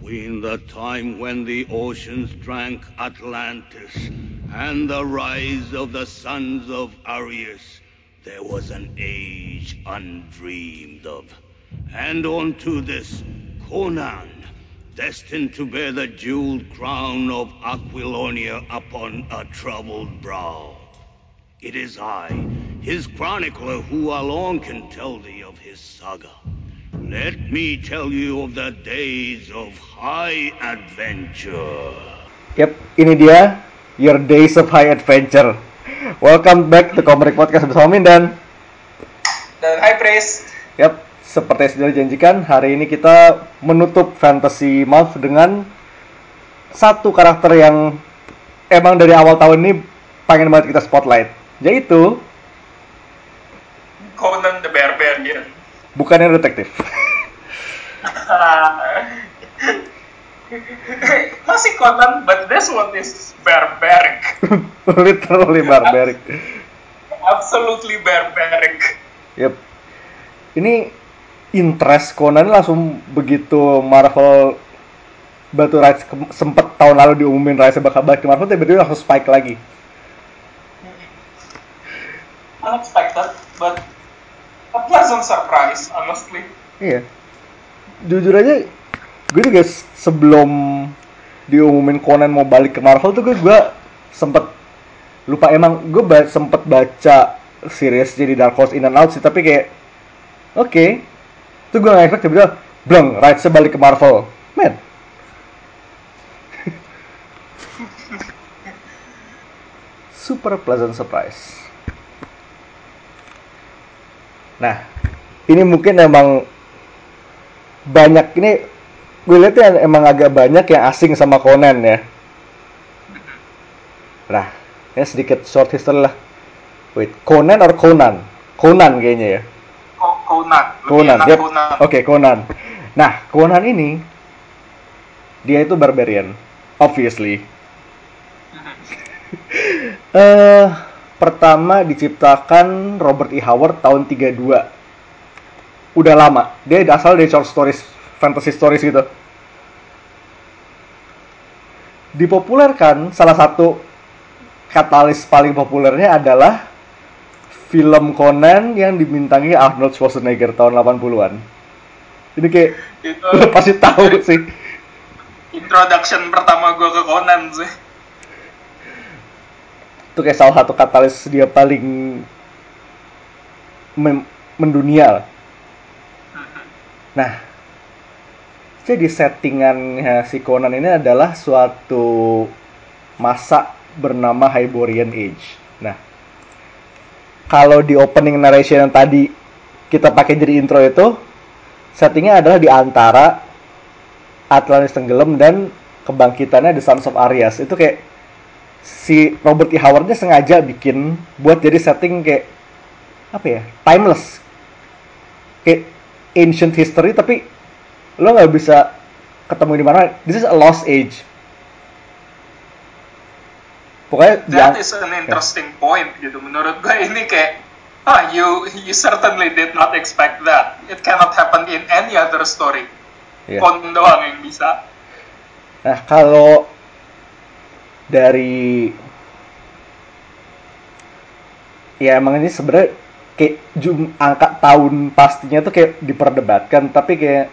between the time when the oceans drank Atlantis and the rise of the sons of Arius, there was an age undreamed of. And unto this, Conan, destined to bear the jeweled crown of Aquilonia upon a troubled brow. It is I, his chronicler, who alone can tell thee of his saga. Let me tell you of the days of high adventure. Yep, ini dia Your Days of High Adventure. Welcome back to Komrik Podcast bersama Mindan. Dan High Praise. Yap, seperti yang sudah dijanjikan, hari ini kita menutup Fantasy Month dengan satu karakter yang emang dari awal tahun ini pengen banget kita spotlight. Yaitu Conan the Barbarian. Bukannya detektif. Masih Conan, but this one is barbaric. Literally barbaric. Absolutely barbaric. Yep. Ini interest Conan langsung begitu Marvel Batu Rise sempet tahun lalu diumumin Rise bakal balik ke Marvel tiba-tiba langsung spike lagi. Unexpected, but a pleasant surprise, honestly. Iya. Jujur aja, gue juga sebelum diumumin Conan mau balik ke Marvel tuh gue, gue sempet lupa. Emang gue ba sempet baca series jadi Dark Horse In and Out sih tapi kayak oke. Tuh gue nggak expect tiba-tiba bleng rights balik ke Marvel. Man. Super pleasant surprise nah ini mungkin emang banyak ini gue lihat ya emang agak banyak yang asing sama Conan ya. Nah, ya sedikit short history lah. Wait, Conan or Conan? Conan kayaknya ya. Co- Conan. Conan, yep. Conan. Oke, Conan. Nah, Conan ini dia itu barbarian, obviously. Eh, pertama diciptakan Robert E. Howard tahun 32. Udah lama. Dia asal dari short stories, fantasy stories gitu. Dipopulerkan salah satu katalis paling populernya adalah film Conan yang dibintangi Arnold Schwarzenegger tahun 80-an. Ini kayak Itu pasti tahu sih. introduction pertama gue ke Conan sih. Itu kayak salah satu katalis dia paling mem- mendunia lah. Nah, jadi settingannya si Conan ini adalah suatu masa bernama Hyborian Age. Nah, kalau di opening narration yang tadi kita pakai jadi intro itu, settingnya adalah di antara Atlantis tenggelam dan kebangkitannya The Sons of Arias. Itu kayak si Robert E. Howard-nya sengaja bikin buat jadi setting kayak apa ya timeless kayak ancient history tapi lo nggak bisa ketemu di mana this is a lost age pokoknya That is an interesting point gitu. Menurut gue ini kayak ah you you certainly did not expect that. It cannot happen in any other story. Iya. Con doang yang bisa. Nah, kalau dari ya emang ini sebenarnya kayak jum angka tahun pastinya tuh kayak diperdebatkan, tapi kayak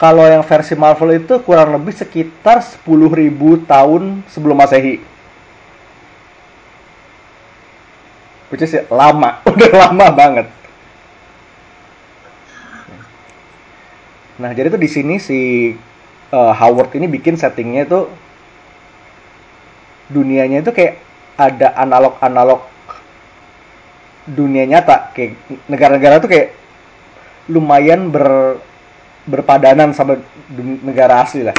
kalau yang versi Marvel itu kurang lebih sekitar 10.000 tahun sebelum Masehi. Which is ya, lama, udah lama banget. Nah, jadi tuh di sini si uh, Howard ini bikin settingnya itu dunianya itu kayak ada analog-analog dunia nyata kayak negara-negara tuh kayak lumayan ber berpadanan sama negara asli lah.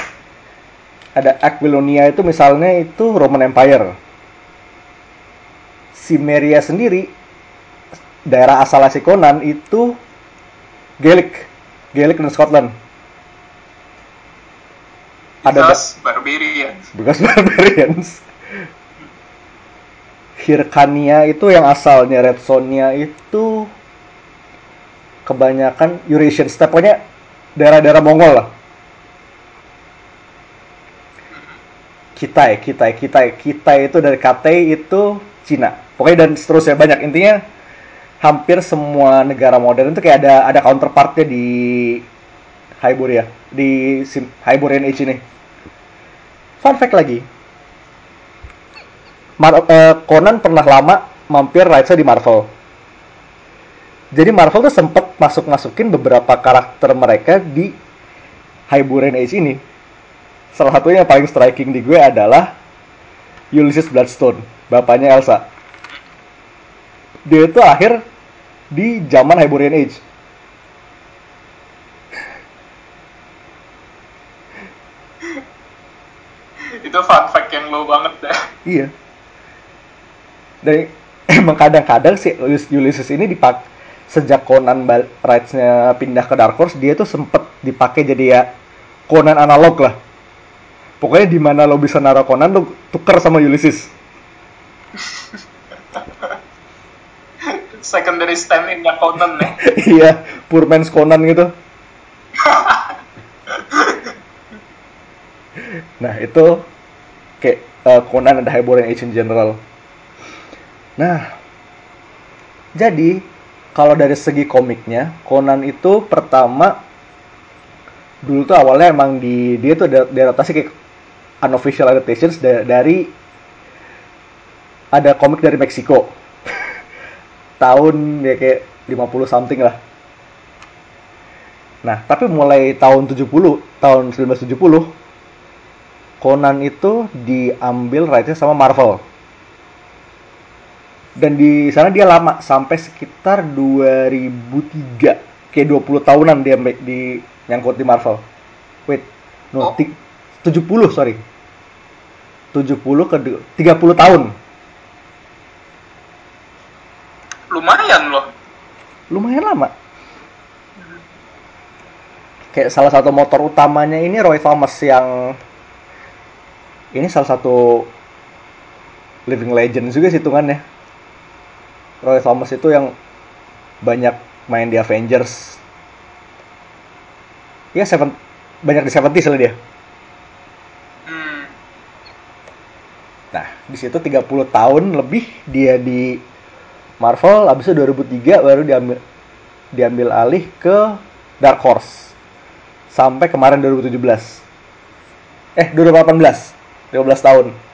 Ada Aquilonia itu misalnya itu Roman Empire. Simeria sendiri daerah asal si Conan itu Gaelic, Gaelic dan Scotland. Ada Because barbarian. bekas barbarians. Hirkania itu yang asalnya Red Sonja itu kebanyakan Eurasian steppe pokoknya daerah-daerah Mongol lah Kitai, Kitai, Kitai, Kitai itu dari KT itu Cina. Pokoknya dan seterusnya banyak intinya hampir semua negara modern itu kayak ada ada counterpartnya di Hyboria di Sim- Hyborian Age ini. Fun fact lagi, Mar- eh, Conan pernah lama mampir rights di Marvel. Jadi Marvel tuh sempet masuk-masukin beberapa karakter mereka di Hyborian Age ini. Salah satunya yang paling striking di gue adalah Ulysses Bloodstone, bapaknya Elsa. Dia itu akhir di zaman Hyborian Age. Itu fun fact yang low banget dah. Iya. Dan emang kadang-kadang si Ulys- Ulysses ini dipak sejak Conan rights-nya pindah ke Dark Horse, dia tuh sempet dipakai jadi ya Conan analog lah. Pokoknya di mana lo bisa naruh Conan, lo tuker sama Ulysses. Secondary stand-in-nya Conan nih. iya, poor man's Conan gitu. nah, itu kayak eh, Conan ada Hyborian Age in general. Nah, jadi kalau dari segi komiknya, Conan itu pertama dulu tuh awalnya emang di dia tuh ada diadaptasi kayak unofficial adaptations da- dari ada komik dari Meksiko tahun ya kayak 50 something lah. Nah, tapi mulai tahun 70, tahun 1970 Conan itu diambil rights sama Marvel. Dan di sana dia lama sampai sekitar 2003, kayak 20 tahunan dia di nyangkut di Marvel. Wait, no, Oh. ti- 70 sorry. 70 ke du- 30 tahun. Lumayan loh. lumayan lama. Kayak salah satu motor utamanya ini Roy Thomas yang ini salah satu living legend juga sih hitungannya. Roy Thomas itu yang banyak main di Avengers. Ya, seven, banyak di 70s lah dia. Hmm. Nah, di situ 30 tahun lebih dia di Marvel, habis itu 2003 baru diambil diambil alih ke Dark Horse. Sampai kemarin 2017. Eh, 2018. 15 tahun.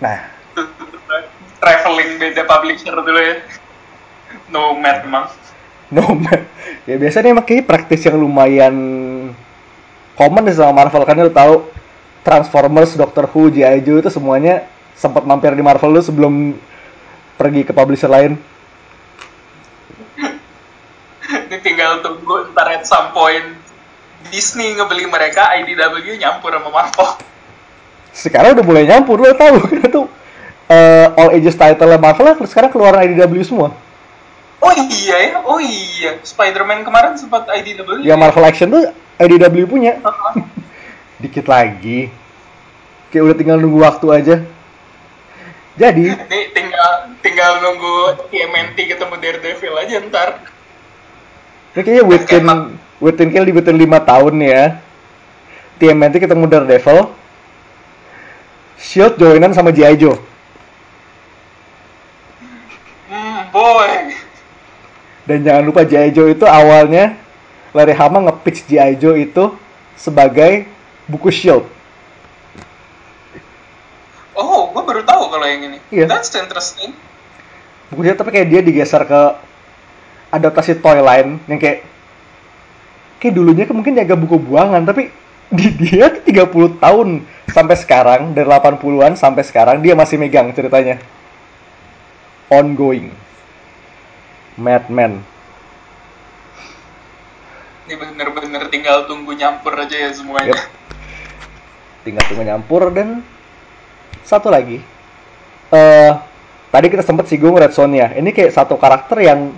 Nah, Traveling beda publisher dulu ya. Nomad emang. no man. Ya biasanya emang kayaknya praktis yang lumayan common deh sama Marvel kan lu tahu Transformers, Doctor Who, G.I. Joe itu semuanya sempat mampir di Marvel lu sebelum pergi ke publisher lain. Ini tinggal tunggu ntar at some point Disney ngebeli mereka, IDW nyampur sama Marvel. Sekarang udah mulai nyampur lo tahu karena tuh eh, all ages title Marvel lah sekarang keluaran IDW semua Oh iya ya, oh iya. Spider-Man kemarin sempat IDW. yang Marvel Action tuh IDW punya Heeh. dikit lagi kayak udah tinggal nunggu waktu aja jadi Ini tinggal tinggal nunggu TMNT ketemu Daredevil aja ntar. ini kayaknya within within kill di within 5 tahun ya TMNT ketemu Daredevil Shield joinan sama G.I. Joe Hmm, boy. Dan jangan lupa G.I. Joe itu awalnya Larry Hama nge-pitch G.I. Joe itu sebagai buku Shield. Oh, gue baru tahu kalau yang ini. Iya. That's interesting. Buku Shield tapi kayak dia digeser ke adaptasi toy line yang kayak kayak dulunya kan mungkin jaga buku buangan tapi di dia tuh 30 tahun sampai sekarang dari 80-an sampai sekarang dia masih megang ceritanya. Ongoing. Madman. Ini bener-bener tinggal tunggu nyampur aja ya semuanya. Yep. Tinggal tunggu nyampur dan satu lagi. eh tadi kita sempat singgung Red Sonja. Ini kayak satu karakter yang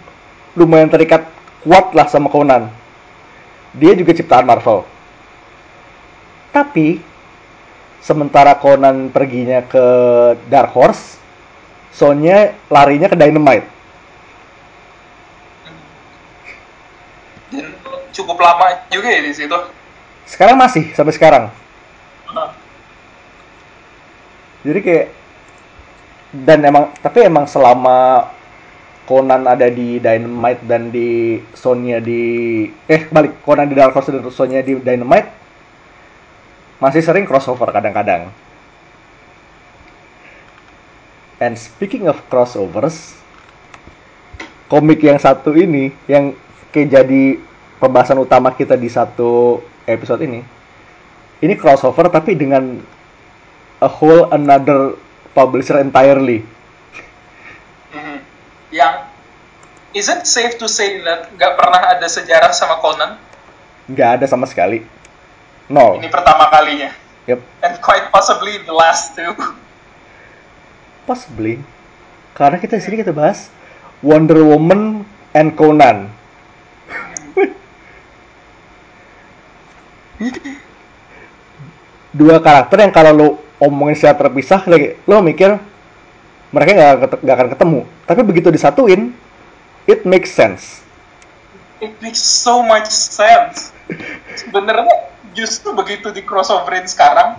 lumayan terikat kuat lah sama Conan. Dia juga ciptaan Marvel. Tapi sementara Conan perginya ke Dark Horse, Sonya larinya ke Dynamite. Dan cukup lama juga ya di situ. sekarang masih sampai sekarang Hah. jadi kayak dan emang tapi emang selama Conan ada di Dynamite dan di Sonya di eh balik Conan di Dark Horse dan Sonya di Dynamite masih sering crossover kadang-kadang. And speaking of crossovers, komik yang satu ini yang kayak jadi pembahasan utama kita di satu episode ini, ini crossover tapi dengan a whole another publisher entirely. Mhm. Yang is it safe to say that nggak pernah ada sejarah sama Conan? Nggak ada sama sekali. Nol. Ini pertama kalinya. Yep. And quite possibly the last two. Possibly. Karena kita di sini kita bahas Wonder Woman and Conan. Dua karakter yang kalau lo omongin secara terpisah, lagi lo mikir mereka nggak ket- nggak akan ketemu. Tapi begitu disatuin, it makes sense. It makes so much sense. Sebenarnya justru begitu di crossoverin sekarang,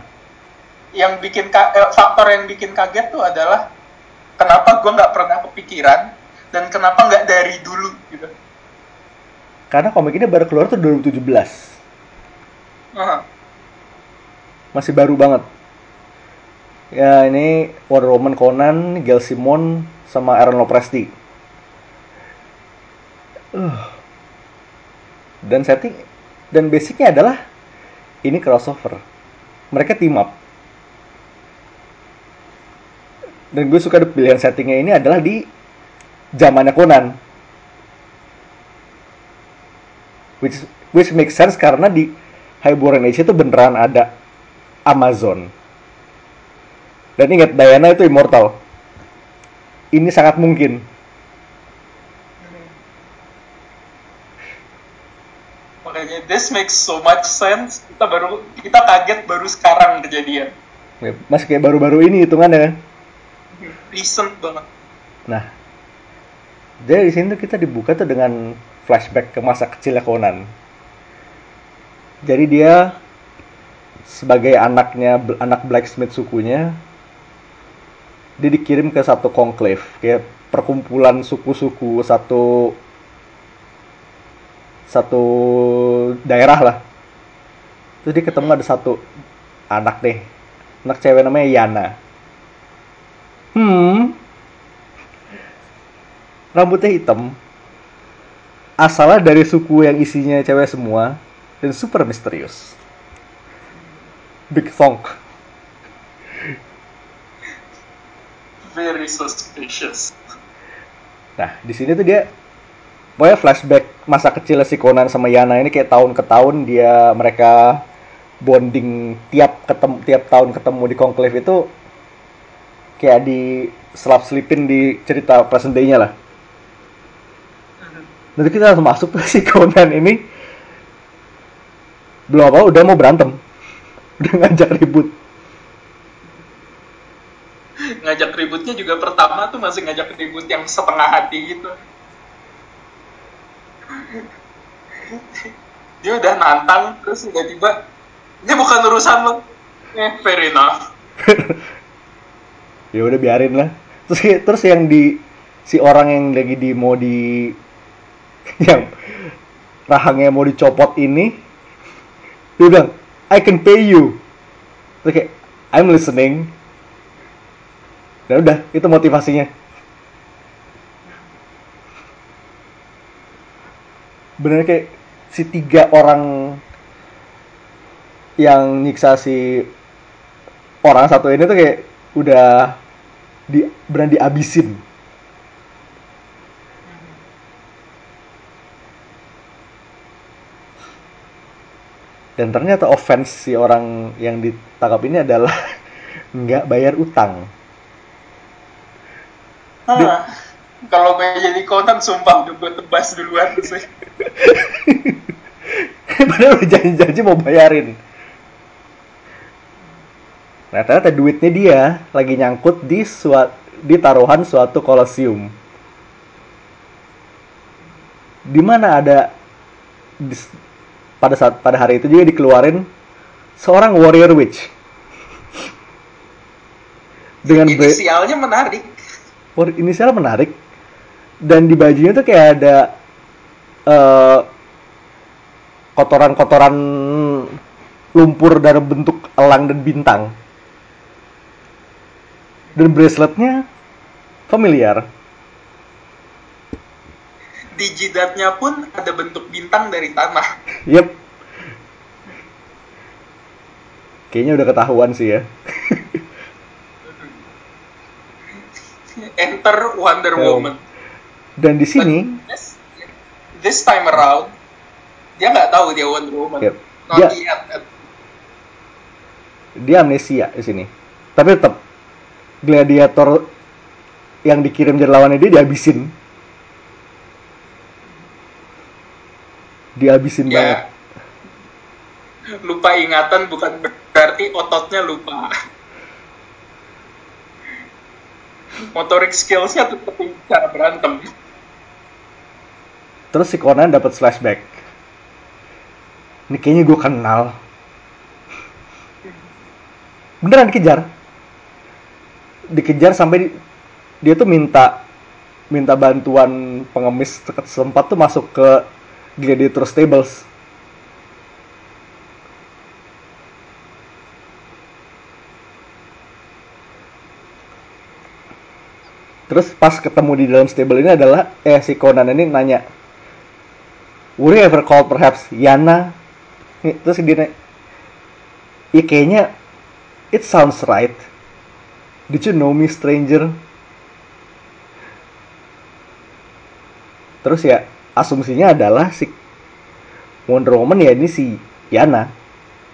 yang bikin eh, faktor yang bikin kaget tuh adalah kenapa gue nggak pernah kepikiran dan kenapa nggak dari dulu gitu. Karena komik ini baru keluar tuh 2017. Aha. masih baru banget. Ya ini Wonder Woman Conan, Gail Simon, sama Aaron Lopresti. Uh. Dan setting dan basicnya adalah ini crossover. Mereka team up. Dan gue suka pilihan settingnya ini adalah di zamannya Conan. Which which makes sense karena di Highborn Age itu beneran ada Amazon. Dan ingat Diana itu immortal. Ini sangat mungkin. Makanya this makes so much sense. Kita baru kita kaget baru sekarang kejadian. Ya, Masih kayak baru-baru ini hitungannya kan. Recent banget. Nah, jadi di sini tuh kita dibuka tuh dengan flashback ke masa kecilnya Conan. Jadi dia sebagai anaknya anak blacksmith sukunya, dia dikirim ke satu conclave, kayak perkumpulan suku-suku satu satu daerah lah. Terus dia ketemu ada satu anak deh, anak cewek namanya Yana. Hmm, rambutnya hitam, asalnya dari suku yang isinya cewek semua, dan super misterius. Big Thonk. Very suspicious. Nah, di sini tuh dia pokoknya flashback masa kecil si Conan sama Yana ini kayak tahun ke tahun dia mereka bonding tiap ketemu tiap tahun ketemu di Conclave itu kayak di selap selipin di cerita present day-nya lah. Nanti kita langsung masuk tuh si Conan ini belum apa udah mau berantem. Udah ngajak ribut. ngajak ributnya juga pertama tuh masih ngajak ribut yang setengah hati gitu. Dia udah nantang terus tiba-tiba ini bukan urusan lo. Eh, fair enough. ya udah biarin lah terus terus yang di si orang yang lagi di mau di yang rahangnya mau dicopot ini dia bilang I can pay you terus kayak I'm listening dan udah itu motivasinya bener kayak si tiga orang yang nyiksa si orang satu ini tuh kayak udah di berani dihabisin. Dan ternyata offense si orang yang ditangkap ini adalah nggak bayar utang. Ah, kalau gue jadi Conan sumpah udah gue tebas duluan sih. Padahal udah janji-janji mau bayarin. Nah ternyata duitnya dia lagi nyangkut di suat, di taruhan suatu kolosium. Di mana ada dis- pada saat pada hari itu juga dikeluarin seorang warrior witch dengan Inisialnya menarik. war- inisial menarik dan di bajunya tuh kayak ada eh, kotoran-kotoran lumpur dari bentuk elang dan bintang dan braceletnya familiar Di jidatnya pun ada bentuk bintang dari tanah. Yep. Kayaknya udah ketahuan sih ya. Enter Wonder. Woman. Dan di sini, This, this time around, dia nggak tahu dia Wonder Woman. Yep. Not Dia- yet. dia amnesia di sini. Tapi tetap gladiator yang dikirim jadi lawannya dia dihabisin. Dihabisin banget. Ya. Lupa ingatan bukan berarti ototnya lupa. Motorik skillsnya tetap cara berantem. Terus si Conan dapat flashback. Ini kayaknya gue kenal. Beneran dikejar. Dikejar sampai di- dia tuh minta minta bantuan pengemis sempat tuh masuk ke Gladiator Stables. Terus pas ketemu di dalam stable ini adalah eh si Conan ini nanya, Were you ever called perhaps Yana? Terus dia ya kayaknya it sounds right. Did you know me stranger? Terus ya asumsinya adalah si Wonder Woman ya ini si Yana.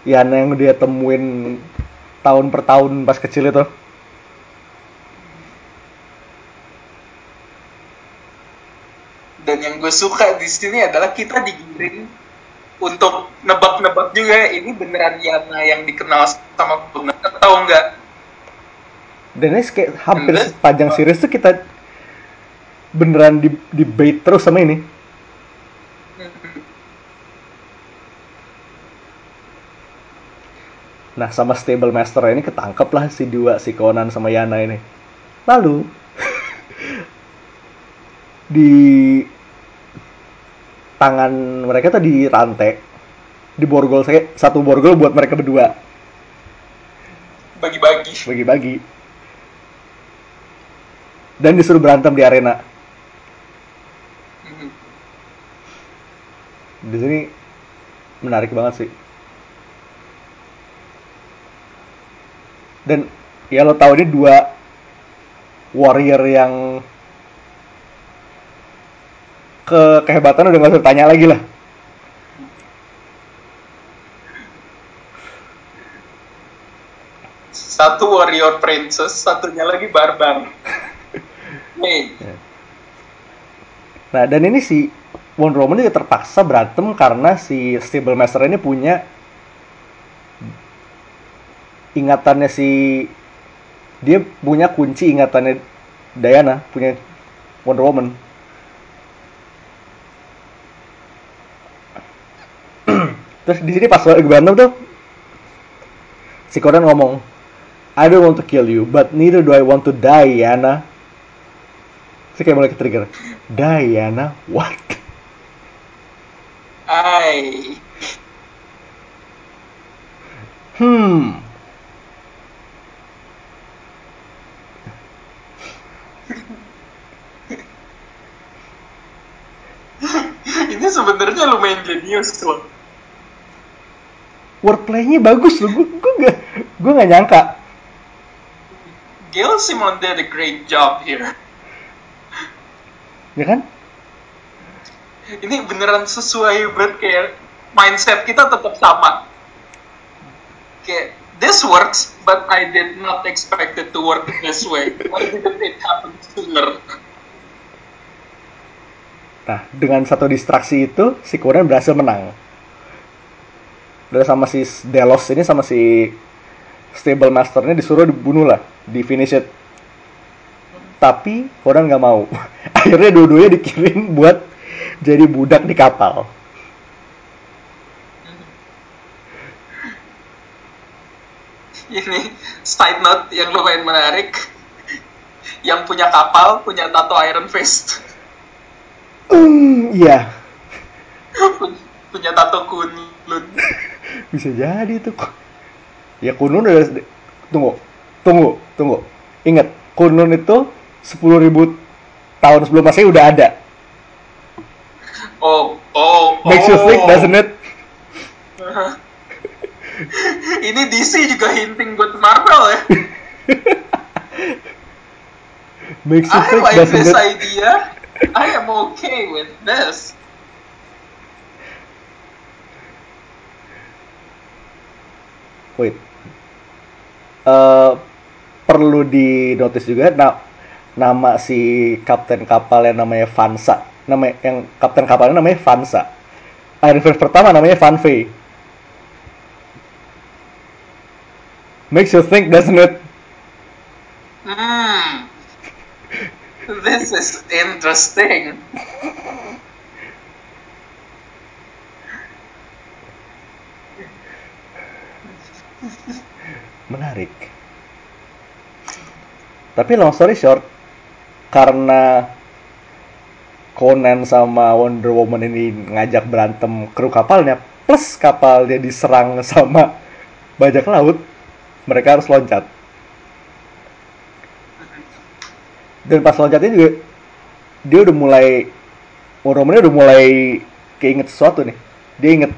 Yana yang dia temuin tahun per tahun pas kecil itu. Yang gue suka di sini adalah kita digiring untuk nebak-nebak juga ini beneran Yana yang dikenal sama Conan atau enggak. Dan ini kayak hampir then- sepanjang series tuh kita beneran di, di bait terus sama ini. Nah sama Stable Master ini ketangkep lah si dua si Conan sama Yana ini. Lalu di tangan mereka tuh di rantai di borgol saya satu borgol buat mereka berdua Bagi-bagi. bagi-bagi dan disuruh berantem di arena Mhm. di sini menarik banget sih dan ya lo tahu ini dua warrior yang ke kehebatan udah gak usah tanya lagi lah Satu warrior princess, satunya lagi barbar. Nih, Nah, dan ini si Wonder Woman juga terpaksa berantem karena si Stable Master ini punya ingatannya si dia punya kunci ingatannya Diana, punya Wonder Woman. Terus di sini pas lagi berantem tuh si Conan ngomong, I don't want to kill you, but neither do I want to die, Yana. Terus kayak mulai ke-trigger. Diana, what? ai. Hmm. Ini sebenarnya lumayan jenius loh. Wordplay-nya bagus loh. Gue gue gak, gue gak nyangka. Gail Simon did a great job here. Ya kan? Ini beneran sesuai banget kayak mindset kita tetap sama. Kayak this works, but I did not expect it to work this way. Why didn't it happen sooner? Nah, dengan satu distraksi itu, si Conan berhasil menang dan sama si Delos ini sama si stable Master ini disuruh dibunuh lah di finish it. Tapi Conan nggak mau. Akhirnya dua-duanya dikirim buat jadi budak di kapal. Ini side note yang lumayan menarik. Yang punya kapal punya tato Iron Fist. Hmm, iya. Yeah. punya tato kunyit. Bisa jadi tuh. Ya kunun udah tunggu. Tunggu, tunggu. Ingat, kunun itu 10.000 tahun sebelum Masehi udah ada. Oh, oh, Makes you think, oh. doesn't it? Ini DC juga hinting buat Marvel ya. Makes you I think, like doesn't this it? idea. I am okay with this. Wait. Eh, perlu di notice juga na- nama si kapten kapalnya namanya Vansa. Nama yang kapten kapalnya namanya Vansa. Iron Fist pertama namanya Van Vey. Makes you think, doesn't it? Hmm. This is interesting. Menarik. Tapi long story short, karena Conan sama Wonder Woman ini ngajak berantem kru kapalnya, plus kapalnya diserang sama bajak laut, mereka harus loncat. Dan pas loncatnya juga, dia udah mulai, Wonder Woman udah mulai keinget sesuatu nih. Dia inget,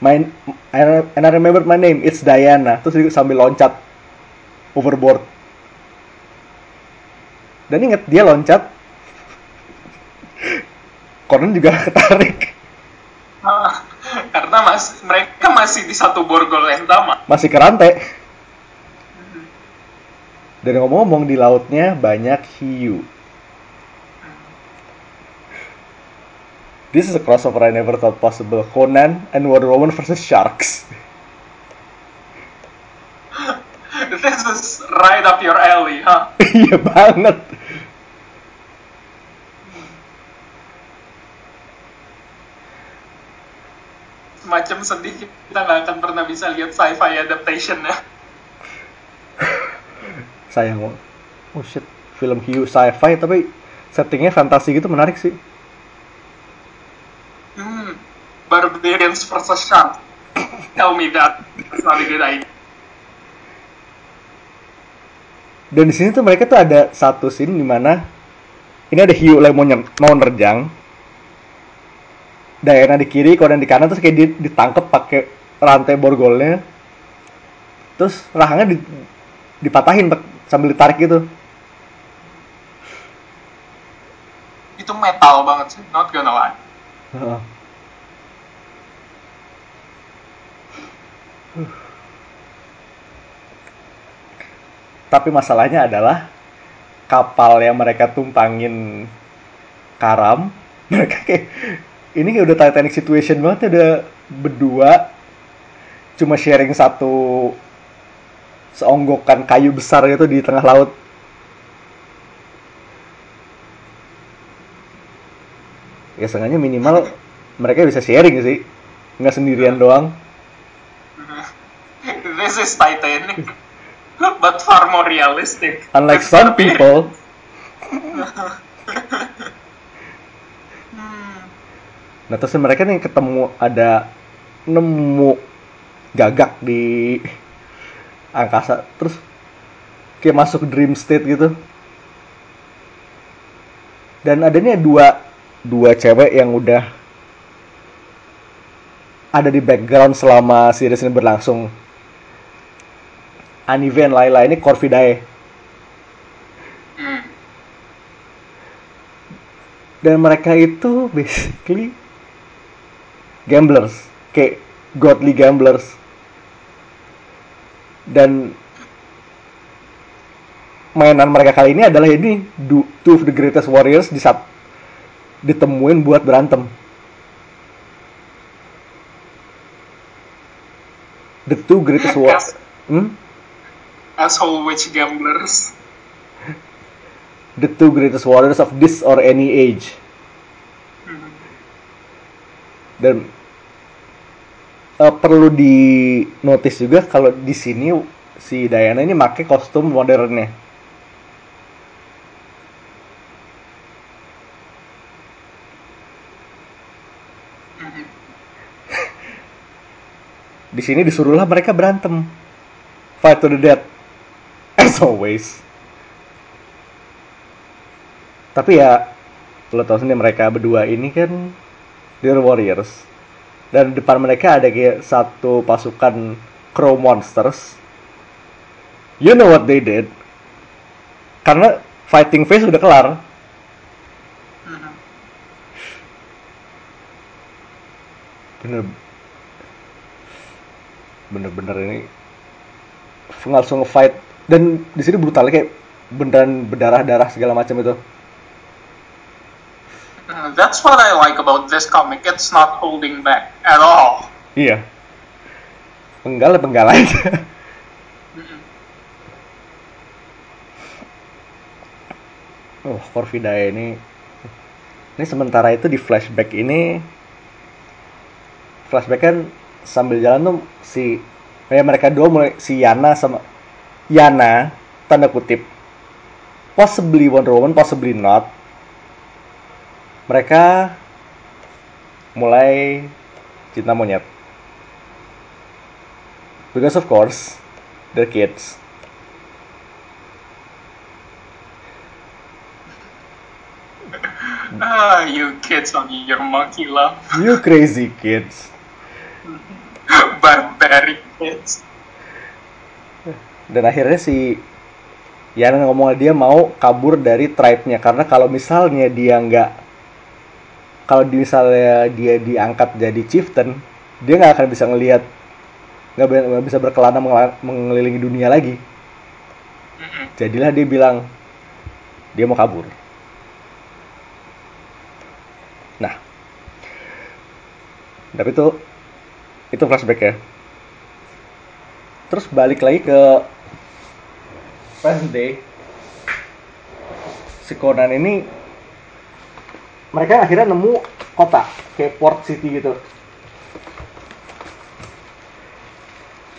my, and I remember my name, it's Diana. Terus dia sambil loncat overboard. Dan inget, dia loncat, Conan juga ketarik. Ah, Karena mas, mereka masih di satu borgol yang sama. Masih kerantai. Dan ngomong-ngomong di lautnya banyak hiu. This is a crossover I never thought possible. Conan and Wonder Woman versus sharks. This is right up your alley, huh? Iya banget. Semacam sedih kita nggak akan pernah bisa lihat sci-fi adaptation ya. Sayang. Oh shit, film hiu sci-fi tapi settingnya fantasi gitu menarik sih. Barbarians versus shark. Tell me that. That's not a good idea. Dan di sini tuh mereka tuh ada satu scene di mana ini ada hiu lagi mau, mau nerjang. Diana di kiri, Conan di kanan terus kayak di- ditangkep pakai rantai borgolnya. Terus rahangnya di- dipatahin sambil ditarik gitu. Itu metal banget sih, not gonna lie. Tapi masalahnya adalah kapal yang mereka tumpangin karam, mereka kayak ini kayak udah Titanic situation banget ya, udah berdua cuma sharing satu seonggokan kayu besar gitu di tengah laut. Ya sengaja minimal mereka bisa sharing sih, nggak sendirian doang. This is Titanic. But far more realistic. Unlike some people, Hmm. nah terus mereka nih ketemu ada nemu gagak di angkasa, terus kayak masuk dream state gitu. Dan adanya dua dua cewek yang udah ada di background selama series ini berlangsung. Anive dan Laila ini Corvidae. Hmm. dan mereka itu basically gamblers kayak godly gamblers dan mainan mereka kali ini adalah ini two of the greatest warriors di saat ditemuin buat berantem the two greatest warriors hmm? Asshole witch gamblers. the two greatest warriors of this or any age Hmm. dan eh, perlu di notice juga kalau di sini si Diana ini pakai kostum modernnya. Mhm. Di sini disuruhlah mereka berantem. Fight to the death. As always. Tapi ya, lo tau sendiri mereka berdua ini kan they're warriors. Dan depan mereka ada kayak satu pasukan crow monsters. You know what they did? Karena fighting phase udah kelar. Bener bener-bener ini langsung fight dan di sini brutalnya kayak beneran berdarah-darah segala macam itu. Uh, That's what I like about this comic. It's not holding back at all. Iya. Penggal ya penggal aja. Oh, Corvidae ini ini sementara itu di flashback ini flashback kan sambil jalan tuh si ya mereka dua mulai si Yana sama Yana tanda kutip possibly Wonder Woman possibly not mereka mulai cinta monyet because of course they're kids Ah, you kids on your monkey love. you crazy kids Barbaric kids. Dan akhirnya si Yana ngomong dia mau kabur dari tribe-nya. Karena kalau misalnya dia nggak kalau misalnya dia diangkat jadi chieftain dia nggak akan bisa ngelihat nggak bisa berkelana mengelilingi dunia lagi. Jadilah dia bilang dia mau kabur. Nah. Tapi itu itu flashback ya. Terus balik lagi ke present day si Conan ini mereka akhirnya nemu kota kayak port city gitu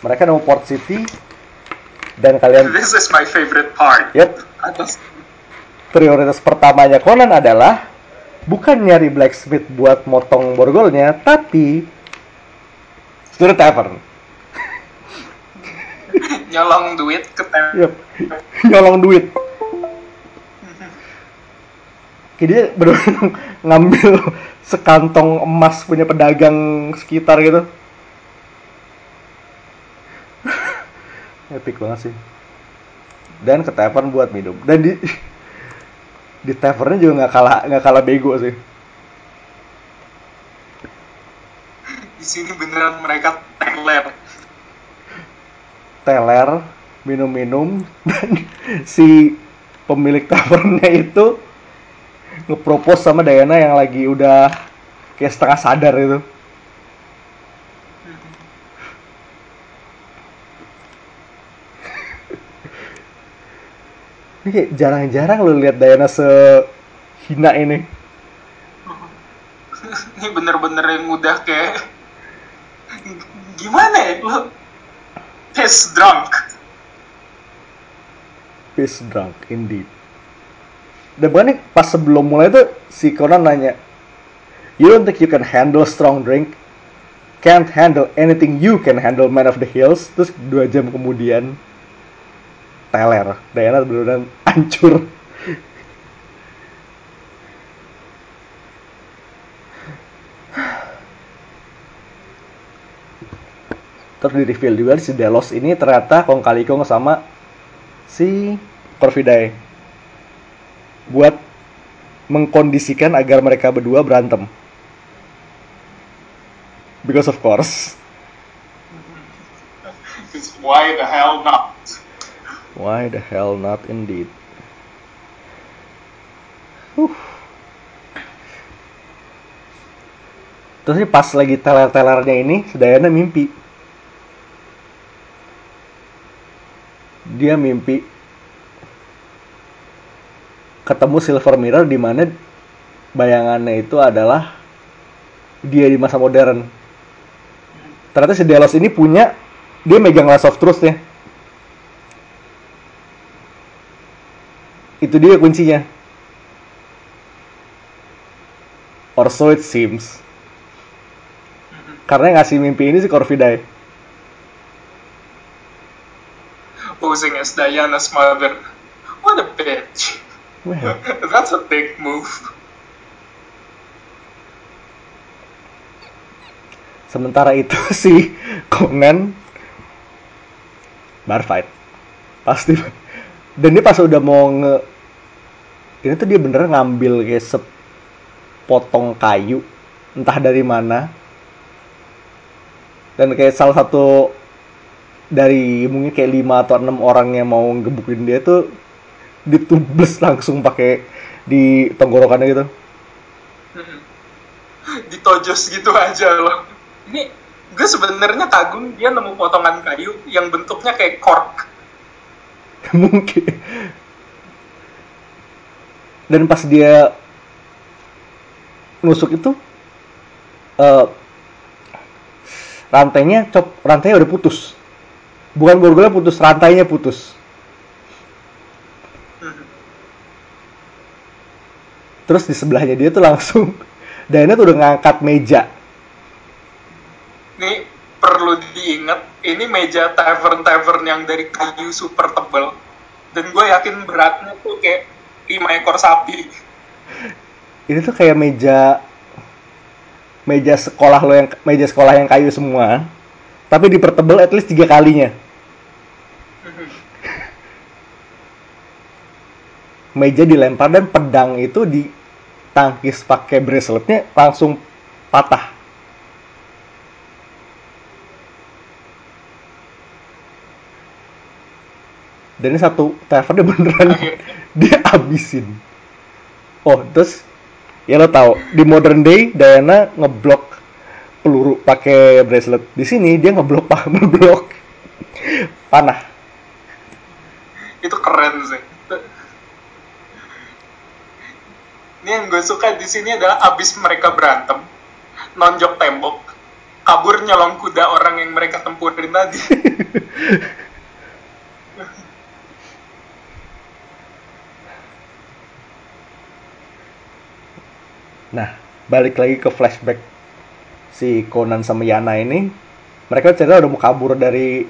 mereka nemu port city dan kalian This is my favorite part. Yep. Atas prioritas pertamanya Conan adalah bukan nyari blacksmith buat motong borgolnya, tapi to the tavern. Nyolong duit ke Yep. Nyolong duit. Jadi bener ngambil sekantong emas punya pedagang sekitar gitu. Epic banget sih. Dan ke tavern buat minum. Dan di di tavernnya juga nggak kalah nggak kalah bego sih. Di sini beneran mereka teler. Teler minum-minum dan si pemilik tavernnya itu ngepropose sama Diana yang lagi udah kayak setengah sadar itu ini kayak jarang-jarang lo lihat Diana sehina ini. Ini bener-bener yang udah kayak gimana ya lo piss drunk. Piss drunk indeed. Dan bahkan nih, pas sebelum mulai tuh si Conan nanya, You don't think you can handle strong drink? Can't handle anything you can handle man of the hills? Terus dua jam kemudian teler. Diana benar-benar hancur. Terus di reveal juga si Delos ini ternyata kong kali kong sama si Corvidae buat mengkondisikan agar mereka berdua berantem. Because of course. Why the hell not? Why the hell not indeed? Huh. Terus ini pas lagi teler-telernya ini, si Diana mimpi. dia mimpi ketemu silver mirror di mana bayangannya itu adalah dia di masa modern. Ternyata si Delos ini punya dia megang Last of Truth ya. Itu dia kuncinya. Or so it seems. Karena yang ngasih mimpi ini si Corvidae. Posing as Diana's mother. What a bitch. well, That's a big move. sementara itu si Conan bar fight pasti dan dia pas udah mau nge ini tuh dia bener ngambil kayak sepotong kayu entah dari mana dan kayak salah satu dari mungkin kayak lima atau enam orang yang mau gebukin dia tuh ditubles langsung pakai di tenggorokannya gitu Ditojos gitu aja loh. Ini gue sebenarnya kagum dia nemu potongan kayu yang bentuknya kayak cork. mungkin dan pas dia nusuk itu eh rantainya cop rantainya udah putus bukan borgolnya putus rantainya putus terus di sebelahnya dia tuh langsung Diana tuh udah ngangkat meja Nih perlu diingat, ini meja tavern-tavern yang dari kayu super tebal. Dan gue yakin beratnya tuh kayak 5 ekor sapi. ini tuh kayak meja meja sekolah lo yang meja sekolah yang kayu semua tapi dipertebal at least tiga kalinya. Meja dilempar dan pedang itu ditangkis pakai braceletnya langsung patah. Dan ini satu tavernnya beneran. Dia abisin oh terus ya lo tahu di modern day Diana ngeblok peluru pakai bracelet di sini dia ngeblok ngeblok panah Itu keren sih. Ini yang gue suka di sini adalah abis mereka berantem, nonjok tembok, kabur nyolong kuda orang yang mereka tempurin tadi. Nah, balik lagi ke flashback si Conan sama Yana ini. Mereka cerita udah mau kabur dari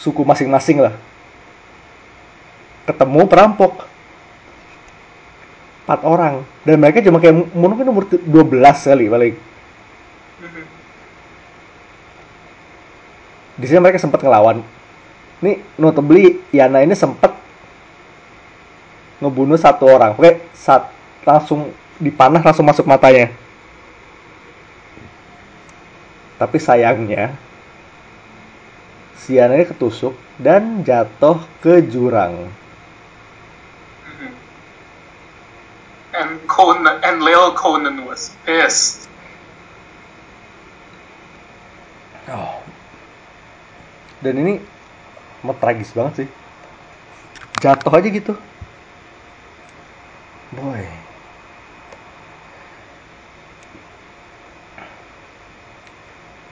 suku masing-masing lah. Ketemu perampok. Empat orang. Dan mereka cuma kayak mungkin umur 12 kali paling. Di sini mereka sempat ngelawan. Nih, notably Yana ini sempat ngebunuh satu orang. Oke, saat langsung dipanah langsung masuk matanya. Tapi sayangnya si Yana ini ketusuk dan jatuh ke jurang. And Conan and Lil Conan was pissed. Oh. Dan ini mau tragis banget sih. Jatuh aja gitu. Boy.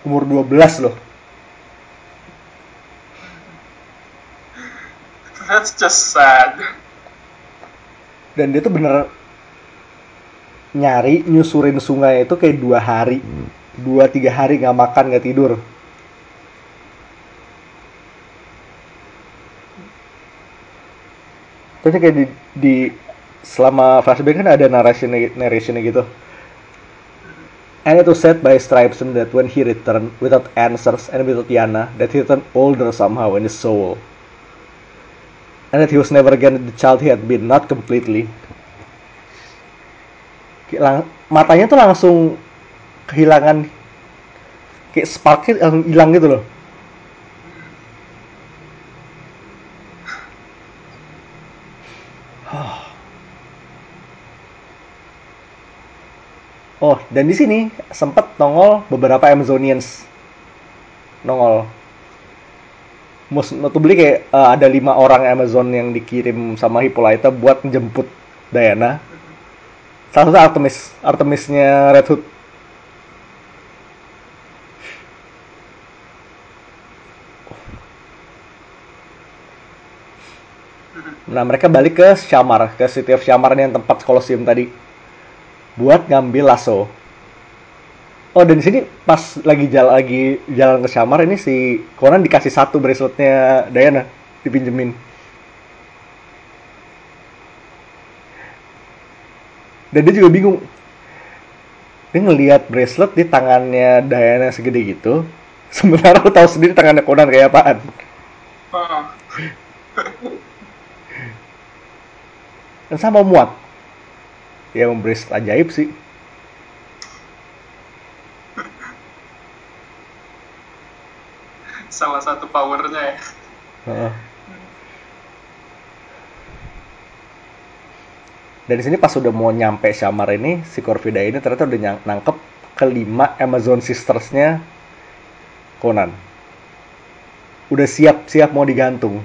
Umur 12 loh. That's just sad. Dan dia tuh bener nyari nyusurin sungai itu kayak dua hari. Dua tiga hari nggak makan nggak tidur. Terus kayak di, di selama flashback kan ada narration narrationnya gitu. And it was said by Stripes that when he returned without answers and without Yana, that he turned older somehow in his soul. And that he was never again the child he had been, not completely. Kayak matanya tuh langsung kehilangan kayak sparknya hilang gitu loh. Oh, dan di sini sempat nongol beberapa Amazonians. Nongol. Most notably kayak eh, ada lima orang Amazon yang dikirim sama Hippolyta buat jemput Diana. Salah satu Artemis, Artemisnya Red Hood. Nah, mereka balik ke Shamar, ke City of Shamar yang tempat Colosseum tadi. Buat ngambil lasso. Oh, dan di sini pas lagi jalan lagi jalan ke Shamar ini si Conan dikasih satu braceletnya Diana dipinjemin. Dan dia juga bingung. Dia ngelihat bracelet di tangannya Diana segede gitu. Sementara aku tahu sendiri tangannya Conan kayak apaan. Dan sama muat. Ya, bracelet ajaib sih. Salah satu powernya ya. Dan di sini pas udah mau nyampe Shamar ini, si Corvida ini ternyata udah nyang- nangkep kelima Amazon Sisters-nya Conan. Udah siap-siap mau digantung.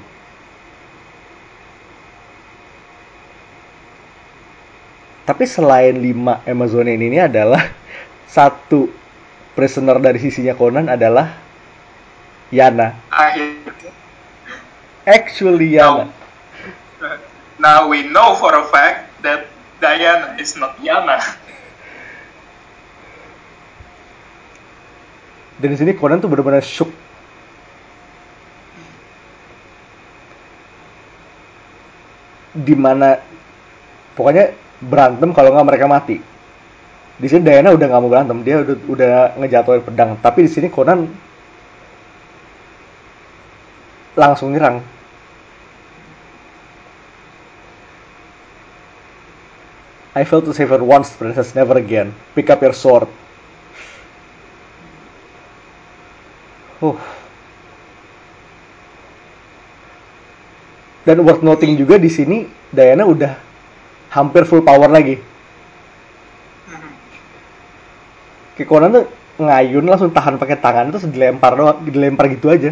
Tapi selain lima Amazon ini, ini adalah satu prisoner dari sisinya Conan adalah Yana. Actually Yana. Now we know for a fact that Diana is not Yana. Dan di sini Conan tuh benar-benar shook. Di mana pokoknya berantem kalau nggak mereka mati. Di sini Diana udah nggak mau berantem, dia udah udah ngejatuhin pedang. Tapi di sini Conan langsung nyerang. I failed to save her once, princess, never again. Pick up your sword. Uh. Dan worth noting juga di sini Diana udah hampir full power lagi. Kayak Conan tuh ngayun langsung tahan pakai tangan terus dilempar doang, dilempar gitu aja.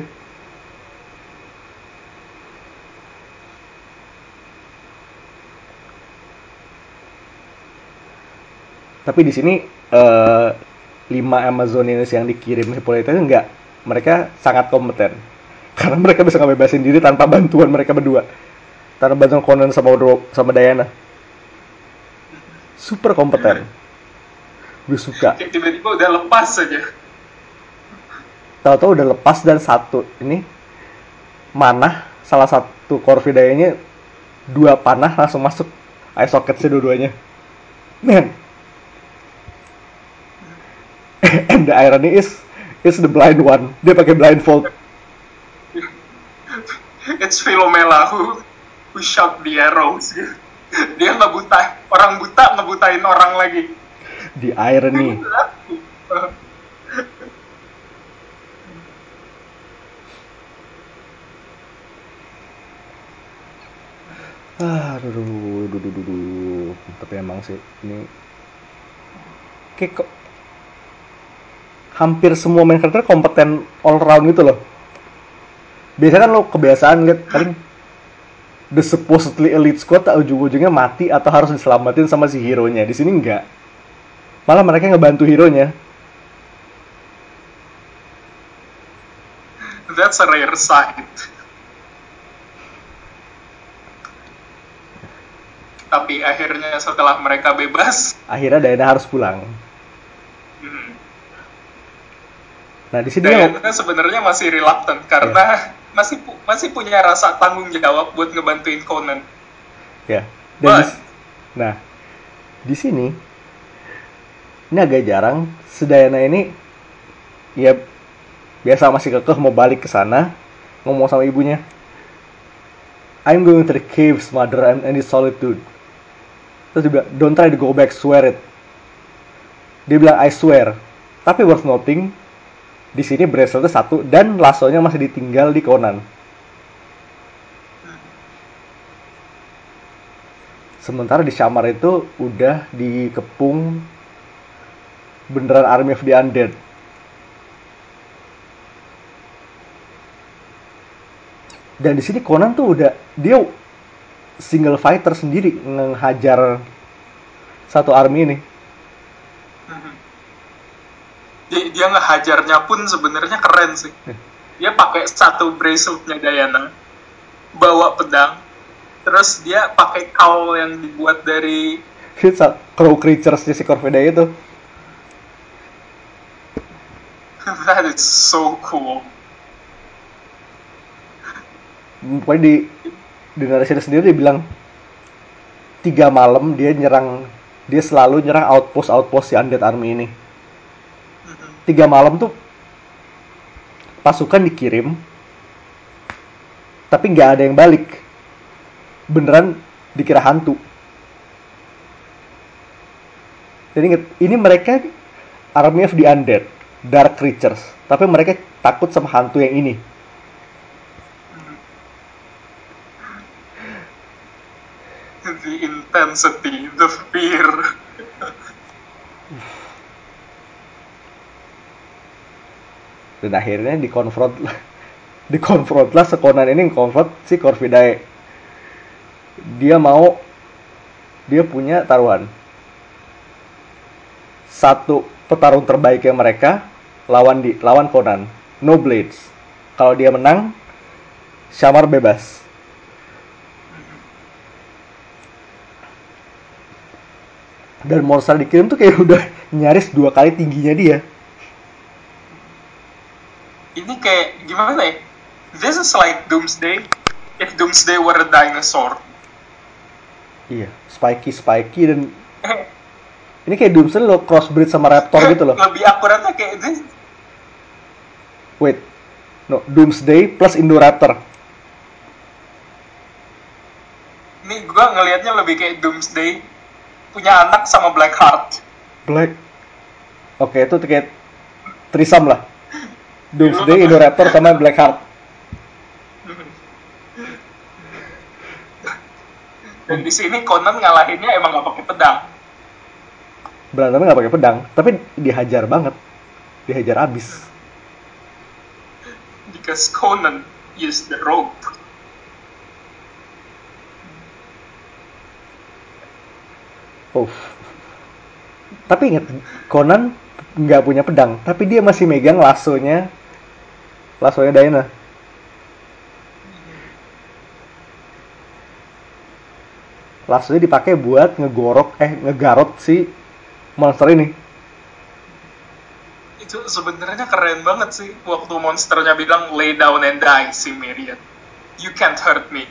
Tapi di sini eh, lima Amazonis yang dikirim Hippolyta itu enggak, mereka sangat kompeten. Karena mereka bisa ngebebasin diri tanpa bantuan mereka berdua. Tanpa bantuan Conan sama sama Diana. Super kompeten. Gue suka. Kayak tiba-tiba udah lepas aja. Tahu-tahu udah lepas dan satu ini mana salah satu Corvidanya dua panah langsung masuk eye socket sih dua-duanya. Man. And the irony is is the blind one. Dia pakai blindfold. It's Philomela who who shot the arrows. Dia ngebuta orang buta ngebutain orang lagi. The irony. Ah, aduh, aduh, aduh, aduh, aduh. Tapi emang sih ini kayak kok hampir semua main karakter kompeten all round gitu loh. Biasanya kan lo kebiasaan lihat paling the supposedly elite squad tak ujung-ujungnya mati atau harus diselamatin sama si hero-nya. Di sini enggak. Malah mereka ngebantu hero-nya. That's a rare sight. Tapi akhirnya setelah mereka bebas, Akhirnya Diana harus pulang. hmm, Nah, di sini Diana sebenarnya masih reluctant karena masih pu- masih punya rasa tanggung jawab buat ngebantuin Conan. Ya. Dan But- di- nah, di sini ini agak jarang Sedayana ini ya biasa masih kekeh mau balik ke sana ngomong sama ibunya. I'm going to the caves, mother, and in the solitude. Terus dia bilang, don't try to go back, swear it. Dia bilang, I swear. Tapi worth noting, di sini braceletnya satu dan lasonya masih ditinggal di Conan. Sementara di Shamar itu udah dikepung beneran Army of the Undead. Dan di sini Conan tuh udah dia single fighter sendiri ngehajar satu army ini. Dia, dia ngehajarnya pun sebenarnya keren sih. Dia pakai satu braceletnya Diana, bawa pedang, terus dia pakai cowl yang dibuat dari crow creatures di si Corvidae itu. That is so cool. Pokoknya di di narasi sendiri dia bilang tiga malam dia nyerang dia selalu nyerang outpost outpost si undead army ini tiga malam tuh pasukan dikirim tapi nggak ada yang balik. Beneran dikira hantu. Jadi inget ini mereka army of the undead dark creatures tapi mereka takut sama hantu yang ini. The intensity the fear dan akhirnya dikonfront dikonfront lah sekonan ini konfront si Corvidae. Dia mau dia punya taruhan. Satu petarung terbaik yang mereka lawan di lawan Conan. No blades. Kalau dia menang Shamar bebas. Dan monster dikirim tuh kayak udah nyaris dua kali tingginya dia ini kayak gimana ya? This is like Doomsday. If Doomsday were a dinosaur. Iya spiky spiky dan ini kayak Doomsday lo crossbreed sama Raptor gitu loh. Lebih akuratnya kayak this. Wait no Doomsday plus Indoraptor. Ini gua ngelihatnya lebih kayak Doomsday. Punya anak sama Blackheart Black oke itu kayak trisam lah Doomsday Indoraptor sama Blackheart dan di sini Conan ngalahinnya emang gak pakai pedang. Berantemnya nggak pakai pedang tapi dihajar banget. Dihajar abis because Conan used the rope. Oh tapi inget Conan nggak punya pedang tapi dia masih megang lasonya lasonya Diana lasonya dipakai buat ngegorok eh ngegarot si monster ini. Itu sebenarnya keren banget sih waktu monsternya bilang lay down and die si Myriad you can't hurt me.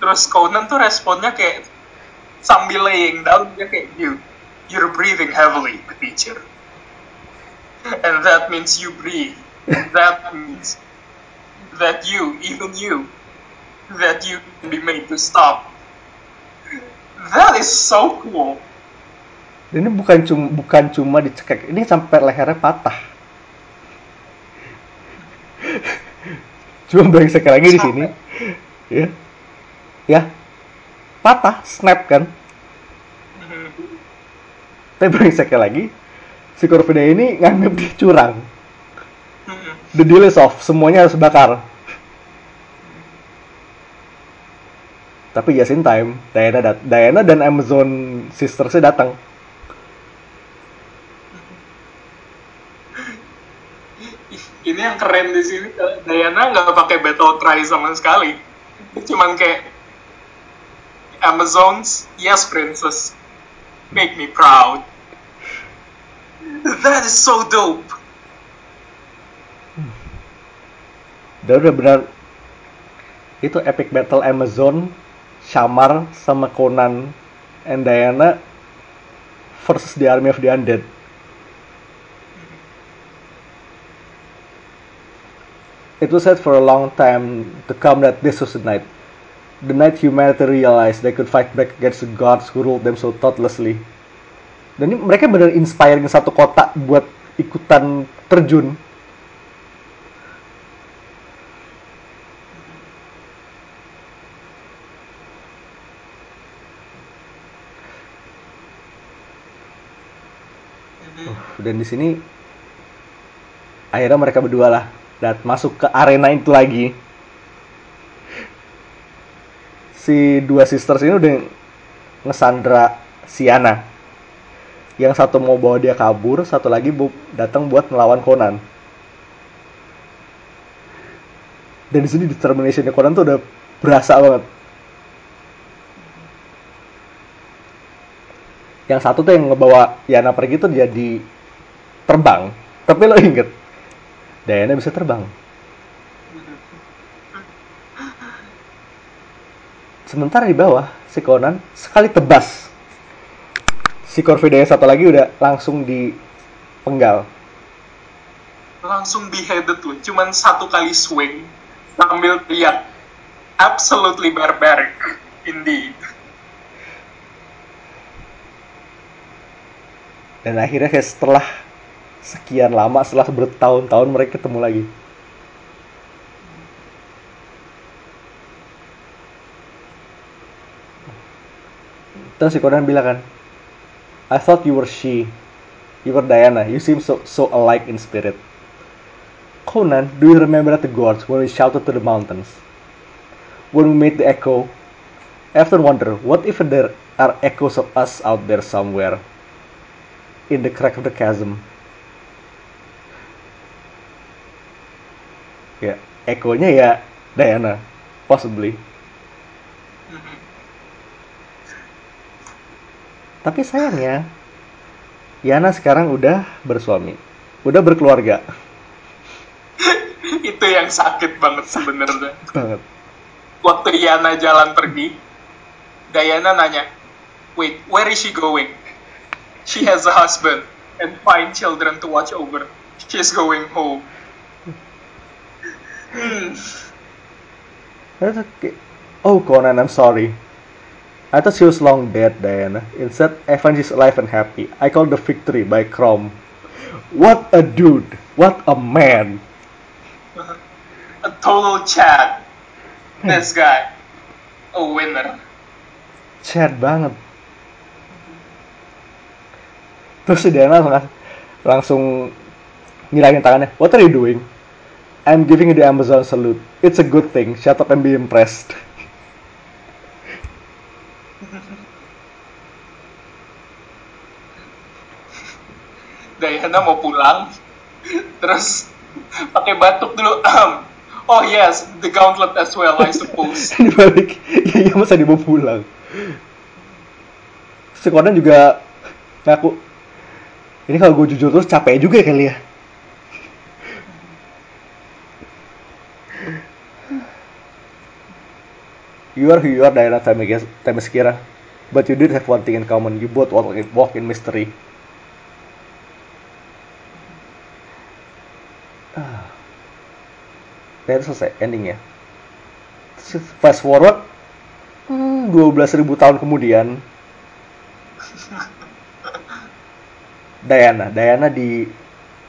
Terus Conan tuh responnya kayak sambil laying down dia kayak you you're breathing heavily teacher. And that means you breathe that means that you even you that you can be made to stop. That is so cool. Ini bukan cuma bukan cuma dicekek ini sampai lehernya patah. Cuma brengsek lagi di sini. Ya. Ya. Patah snap kan? Tapi brengsek lagi si Corvida ini nganggep dia curang the deal is off. Semuanya harus bakar. Tapi just in time Diana, dat Diana dan Amazon Sistersnya datang. Ini yang keren di sini Diana nggak pakai battle cry sama sekali. Cuman kayak Amazons yes princess. Make me proud. That is so dope dan udah benar itu epic battle Amazon Shamar sama Conan and Diana versus the army of the undead It was said for a long time to come that this was the night. The night humanity realized they could fight back against the gods who ruled them so thoughtlessly. Dan ini mereka benar inspiring satu kota buat ikutan terjun. dan di sini akhirnya mereka berdua lah dat masuk ke arena itu lagi. Si dua sisters ini udah ngesandra Siana. Yang satu mau bawa dia kabur satu lagi bu datang buat melawan Conan. Dan di sini determinationnya Conan tuh udah berasa banget. Yang satu tuh yang ngebawa Yana pergi tuh jadi terbang. Tapi lo inget Diana bisa terbang. Sementara di bawah si Conan sekali tebas. Si Corvidea satu lagi udah langsung dipenggal langsung beheaded loh. Cuman satu kali swing sambil teriak absolutely barbaric indeed. Dan akhirnya kayak setelah sekian lama setelah bertahun-tahun mereka ketemu lagi. Terus si Conan bilang kan I thought you were she. You were Diana. You seem so so alike in spirit. Conan do you remember at the gorge when we shouted to the mountains? When we made the echo? I often wonder what if there are echoes of us out there somewhere? In the crack of the chasm ya ekonya ya Diana possibly. Tapi sayangnya Yana sekarang udah bersuami udah berkeluarga. Itu yang sakit banget sebenarnya. Banget. Waktu Yana jalan pergi Diana nanya wait where is she going? She has a husband and five children to watch over. She's going home hmm. That's okay. Oh Conan, I'm sorry. I thought she was long dead, Diana. Instead, I find she's alive and happy. I call the victory by Chrome. What a dude! What a man! a total Chad this guy a winner Chad banget. Terus si Diana langsung, langsung ngilangin tangannya. What are you doing? I'm giving you the Amazon salute. It's a good thing. Shut up and be impressed. Diana mau pulang terus pakai batuk dulu oh yes the gauntlet as well I suppose Dibalik, ya, ya masa dibawa pulang. Conan juga ngaku, ini kalau gue jujur terus capek juga kali ya. You are who you are, Diana Themyscira. But you did have one thing in common. You both walk in, walk in mystery. Ah. Dan itu selesai endingnya. Terus Fast forward hmm, 12.000 tahun kemudian Diana, Diana di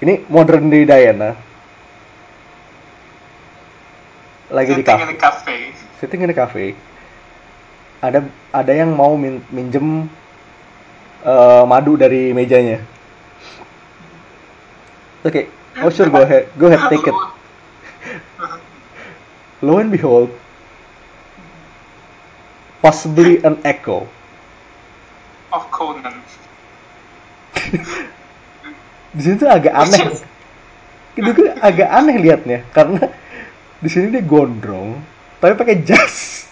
ini modern day Diana lagi di cafe sitting in a cafe ada ada yang mau min, minjem eh, madu dari mejanya. Oke oh sure go ahead go ahead take it. Lo and behold possibly an echo. Of Conan. Di sini tuh agak aneh. Itu agak aneh liatnya karena di sini dia gondrong tapi pakai jas.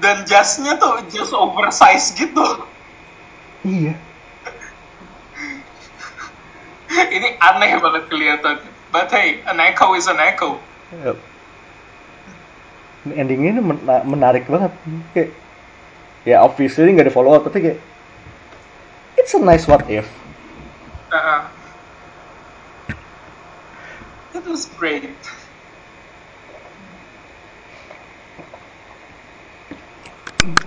Dan jasnya tuh jas oversize gitu. Iya. Ini aneh banget kelihatan. But hey an echo is an echo. Yep. Ini endingnya ini mena- menarik banget. Kayak ya obviously nggak ada follow up tapi kayak it's a nice what if. Uh, it was great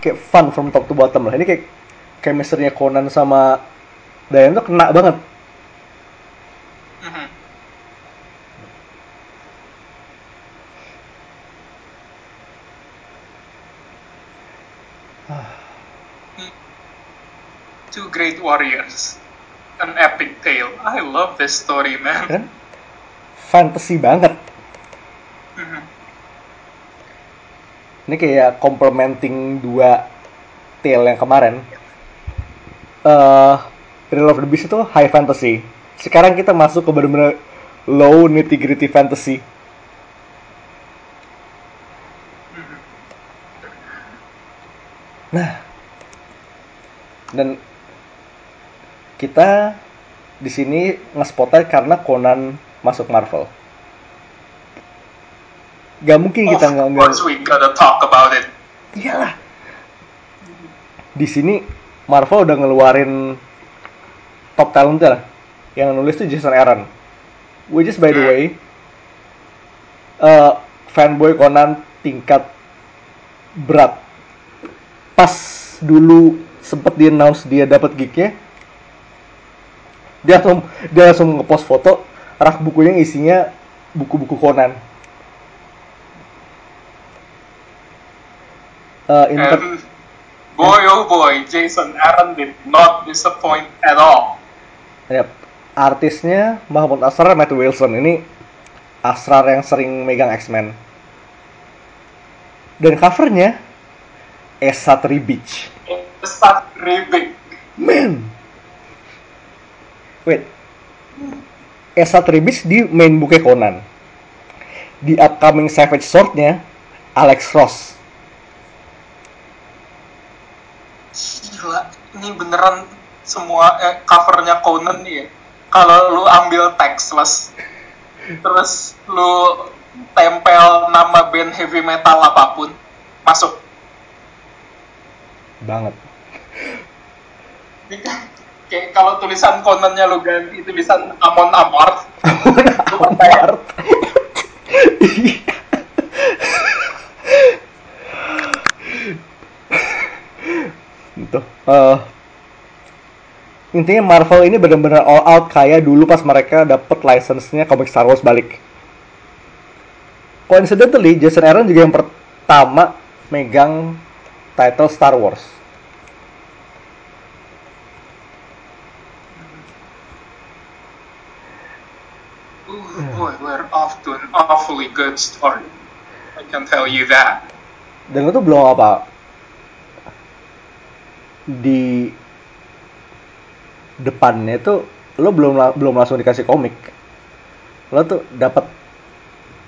kayak fun from top to bottom lah ini kayak chemistry-nya Conan sama Diane tuh kena banget Mhm. Two great warriors. An epic tale. I love this story, man. kan fantasy banget ini kayak complementing dua tale yang kemarin. Eh Real of the Beast itu high fantasy. Sekarang kita masuk ke bener-bener low nitty gritty fantasy. Nah dan kita di sini nge-spotlight karena Conan masuk Marvel. Gak mungkin kita nggak of nggak course we gotta talk about it. iyalah. Di sini Marvel udah ngeluarin top talent lah. Yang nulis tuh Jason Aaron. Which is by the way eh, fanboy Conan tingkat berat. Pas dulu sempet di announce dia dapat gignya, dia langsung dia langsung ngepost foto rak bukunya isinya buku-buku Conan. Eh, in ter- And boy oh boy, Jason Aaron did not disappoint at all. Yap. Artisnya Mahmud Asrar Matt Wilson ini Asrar yang sering megang X-Men. Dan covernya Esa Tribich. It's not really Man. Wait. Esa Tribich di main booknya Conan. Di upcoming Savage Sword-nya Alex Ross. Gila, ini beneran semua eh, covernya Conan nih ya. Kalau lu ambil textless, terus lu tempel nama band heavy metal apa pun, masuk. Banget. Kan kayak kalau tulisan Conannya lu ganti tulisan Amon Amarth, Amart. Itu. eh, intinya Marvel ini benar-benar all out kayak dulu pas mereka dapet license-nya komik Star Wars balik. Coincidentally, Jason Aaron juga yang pertama megang title Star Wars. Ooh, boy, we're off to an awfully good start. I can tell you that. dan itu belum apa di depannya itu lo belum belum langsung dikasih komik. Lo tuh dapat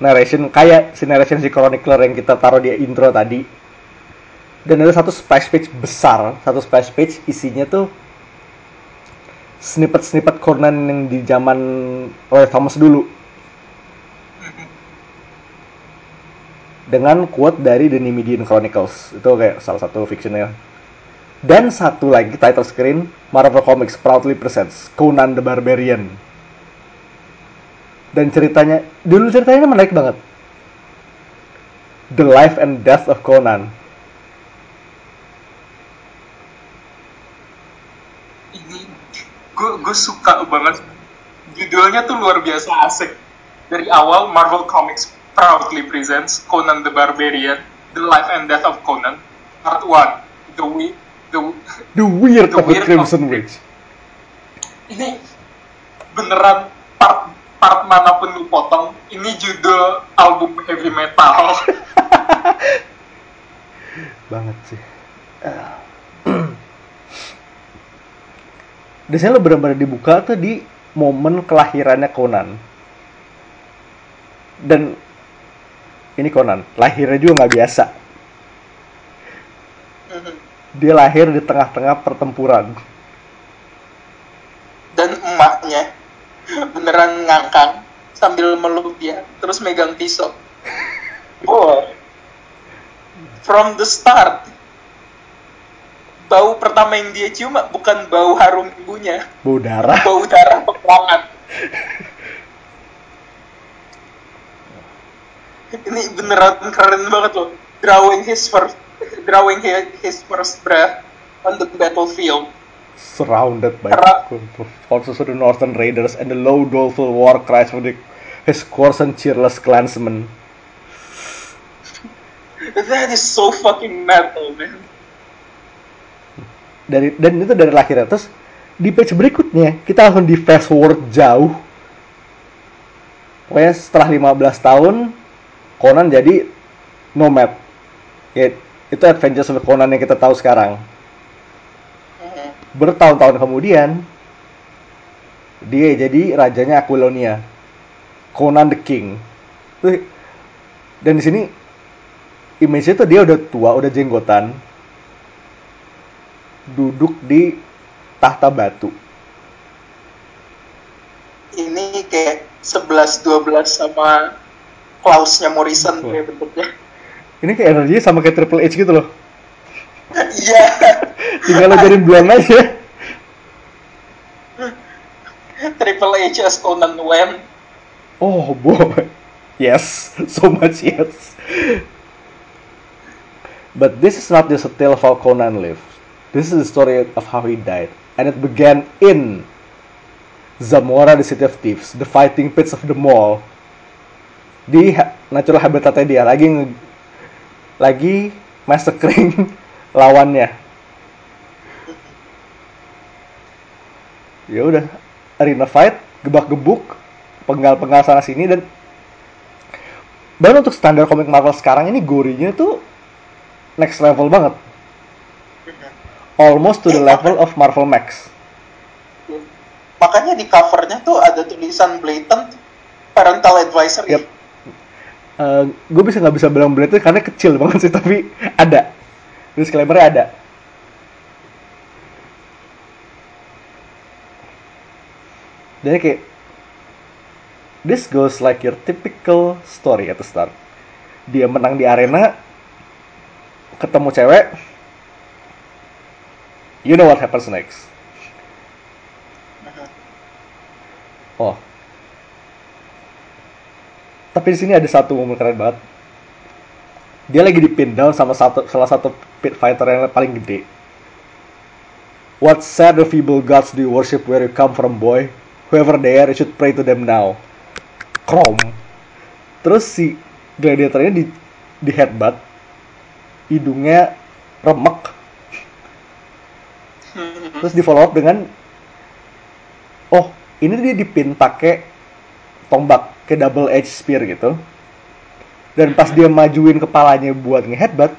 narration kayak si narration si chronicler yang kita taruh di intro tadi. Dan ada satu splash page besar satu splash page isinya tuh snippet-snippet Conan yang di zaman Roy Thomas dulu. Dengan quote dari The Nimidian Chronicles. Itu kayak salah satu fictionnya dan satu lagi title screen Marvel Comics proudly presents Conan the Barbarian. Dan ceritanya dulu ceritanya menarik banget. The Life and Death of Conan. Gue suka banget. Judulnya tuh luar biasa asik. Dari awal Marvel Comics proudly presents Conan the Barbarian The Life and Death of Conan Part 1 The We The The Weird The of the Crimson of- Witch. Ini beneran part part mana pun lu potong ini judul album heavy metal. Banget sih. Sini lo benar-benar dibuka tuh di momen kelahirannya Conan. Dan ini Conan lahirnya juga nggak biasa dia lahir di tengah-tengah pertempuran. Dan emaknya beneran ngangkang sambil meluk dia terus megang pisau. Boy from the start bau pertama yang dia cium bukan bau harum ibunya. Bau darah. Bau darah peperangan. Ini beneran keren banget loh. Drawing his first drawing his, his first breath on the battlefield. Surrounded by Ra- forces of the Northern Raiders and the low doleful war cries from the, his coarse and cheerless clansmen. That is so fucking metal man. Dari dan itu dari lahirnya terus di page berikutnya kita langsung di fast forward jauh. Pokoknya setelah 15 tahun Conan jadi nomad. Ya itu Adventures of Conan yang kita tahu sekarang. Bertahun-tahun kemudian dia jadi rajanya Aquilonia Conan the King. Dan di sini image-nya tuh dia udah tua udah jenggotan. Duduk di tahta batu. Ini kayak 11-12 sama Klausnya Morrison kayak bentuknya. Ini kayak energinya sama kayak Triple H gitu loh. Iya. Tinggal lo jadi blonde aja. Triple H as Conan Wen. Oh boy. Yes, so much yes. But this is not just a tale of how Conan lived. This is the story of how he died. And it began in Zamora, the city of thieves, the fighting pits of the mall. Di natural habitatnya dia lagi lagi massacring lawannya. Ya udah, arena fight, gebak-gebuk, penggal-penggal sana sini dan baru untuk standar komik Marvel sekarang ini gorinya tuh next level banget. Almost to the level of Marvel Max. Makanya di covernya tuh ada tulisan blatant parental advisory. Yep. Gue bisa nggak bisa bilang berat itu karena kecil banget sih tapi ada. Disclaimernya ada. Jadi kayak this goes like your typical story at the start. Dia menang di arena ketemu cewek you know what happens next. Oh tapi di sini ada satu momen keren banget dia lagi di pin down sama satu salah satu pit fighter yang paling gede What sad or feeble gods do you worship where you come from, boy? Whoever they are, you should pray to them now. Krom. Terus si gladiatornya di di headbutt, hidungnya remek. Terus di follow up dengan, oh ini dia dipin pakai tombak ke double edge spear gitu. Dan pas dia majuin kepalanya buat nge-headbutt,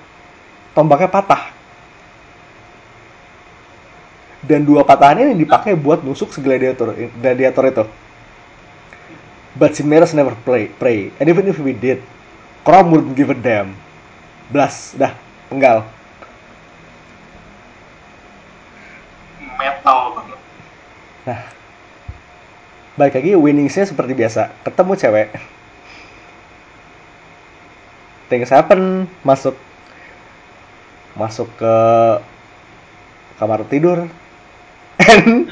tombaknya patah. Dan dua patahan ini dipakai buat nusuk si gladiator, gladiator itu. But si Meres never play, pray. And even if we did, Krom wouldn't give a damn. Blas, dah, penggal. Metal banget. Nah, balik lagi winningsnya seperti biasa. Ketemu cewek. Things happen, masuk masuk ke kamar tidur. And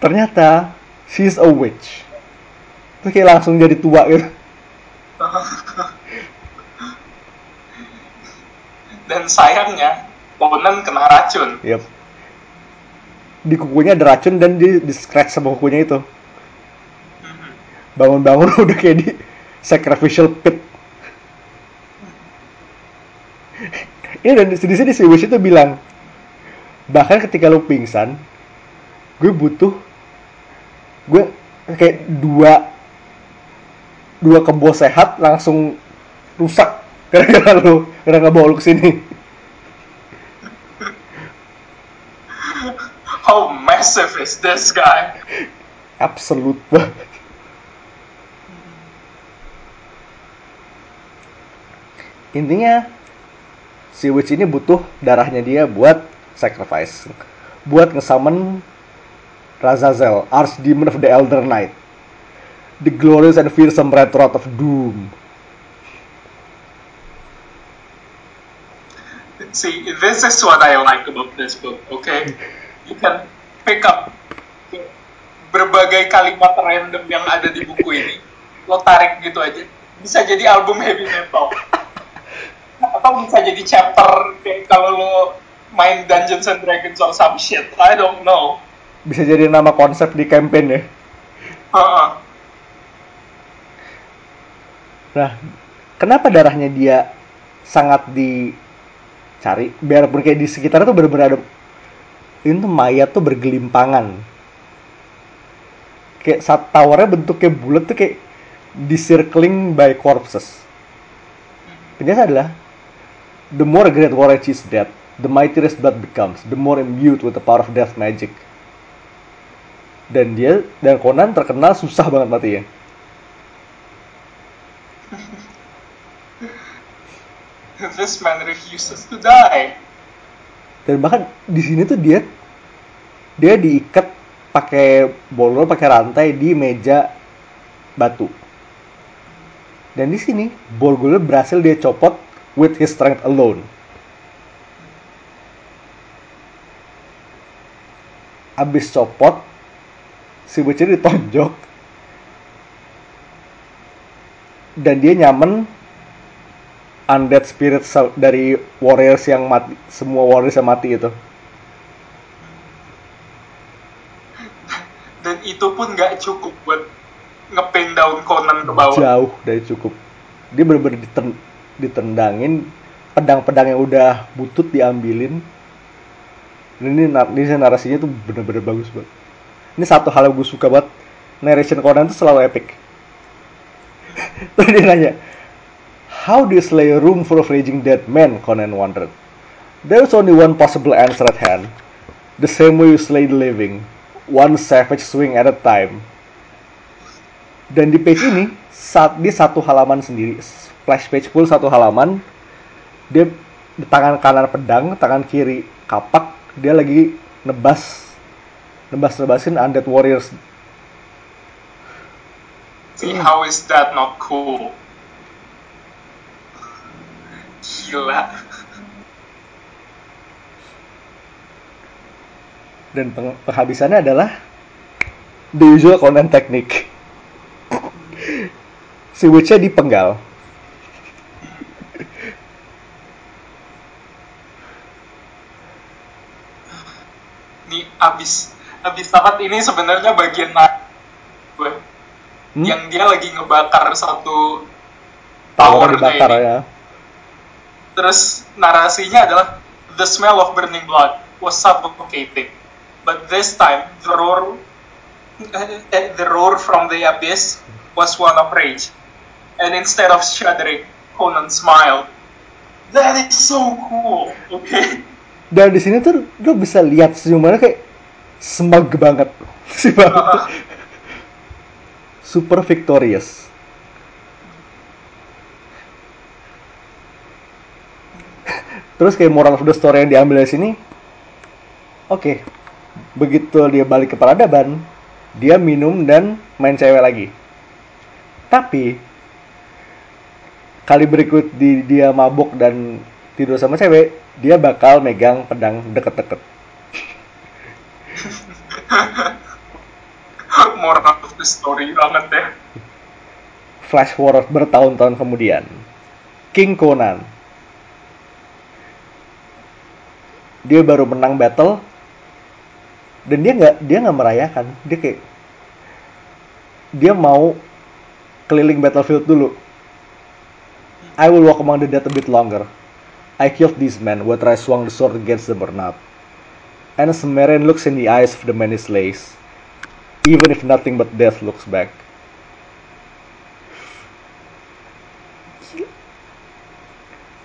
ternyata she's a witch. Terus kayak langsung jadi tua gitu. Dan sayangnya, Conan kena racun. Yep. Di kukunya ada racun dan di, di scratch sama kukunya itu. Bangun-bangun udah kayak di sacrificial pit. Ini dan di sini si Wish itu bilang, bahkan ketika lu pingsan, gue butuh, gue kayak dua dua kebo sehat langsung rusak gara-gara lu gara-gara bawa lu ke sini. How massive is this guy? absolut banget. Intinya si witch ini butuh darahnya dia buat sacrifice, buat ngesummon Razazel, Archdemon of the Elder Knight, the glorious and fearsome Red Rod of Doom. See, this is what I like about this book, okay? You can pick up berbagai kalimat random yang ada di buku ini, lo tarik gitu aja, bisa jadi album heavy metal. Atau bisa jadi chapter kayak kalau lo main Dungeons and Dragons or some shit, I don't know. Bisa jadi nama konsep di campaign ya. Heeh. Nah, kenapa darahnya dia sangat dicari? Biarpun kayak di sekitar tuh bener-bener ada ini tuh mayat tuh bergelimpangan. Kayak saat towernya bentuknya bulat tuh kayak di circling by corpses. Penjelasan adalah the more a great warrior is dead, the mightier his blood becomes, the more imbued with the power of death magic. Dan dia dan Conan terkenal susah banget matinya. This man refuses to die. dan bahkan di sini tuh dia dia diikat pakai bolol pakai rantai di meja batu. Dan di sini Borgul berhasil dia copot with his strength alone. Abis copot si Witcher ditonjok. Dan dia nyamen undead spirit dari warriors yang mati semua warriors yang mati itu Dan itu pun nggak cukup buat ngepin daun Conan ke bawah. jauh dari cukup dia bener-bener diten- ditendangin pedang-pedang yang udah butut diambilin ini, ini narasinya tuh bener-bener bagus banget ini satu hal yang gue suka banget narration Conan tuh selalu epic terus dia nanya How do you slay a room full of raging dead men? Conan wondered. There's only one possible answer at hand. The same way you slay the living. One savage swing at a time. Dan di page ini, saat di satu halaman sendiri, splash page full satu halaman, dia di tangan kanan pedang, tangan kiri kapak, dia lagi nebas, nebas-nebasin undead warriors. See, how is that not cool? Gila. Dan peng- penghabisannya adalah the usual Conan technique. si Witch-nya dipenggal. Nih abis abis tamat ini sebenarnya bagian gue Hmm? yang dia lagi ngebakar satu Tower dibakar ini. ya. Terus narasinya adalah the smell of burning blood was suffocating, but this time the roar, eh, the roar from the abyss was one of rage, and instead of shuddering, Conan smiled. That is so cool. Okay. Dan di sini tuh lo bisa lihat senyumannya kayak smug banget. Si banget. Super victorious. Terus kayak moral of the story yang diambil dari sini, oke, begitu dia balik ke peradaban, dia minum dan main cewek lagi. Tapi kali berikut di, dia mabuk dan tidur sama cewek, dia bakal megang pedang deket-deket. Moral of the story banget ya. Flash forward bertahun-tahun kemudian, King Conan, dia baru menang battle dan dia nggak dia nggak merayakan, dia kayak dia mau keliling battlefield dulu. I will walk among the dead a bit longer. I killed these men, whether I swung the sword against them or not. And Sumerian looks in the eyes of the man he slays, even if nothing but death looks back.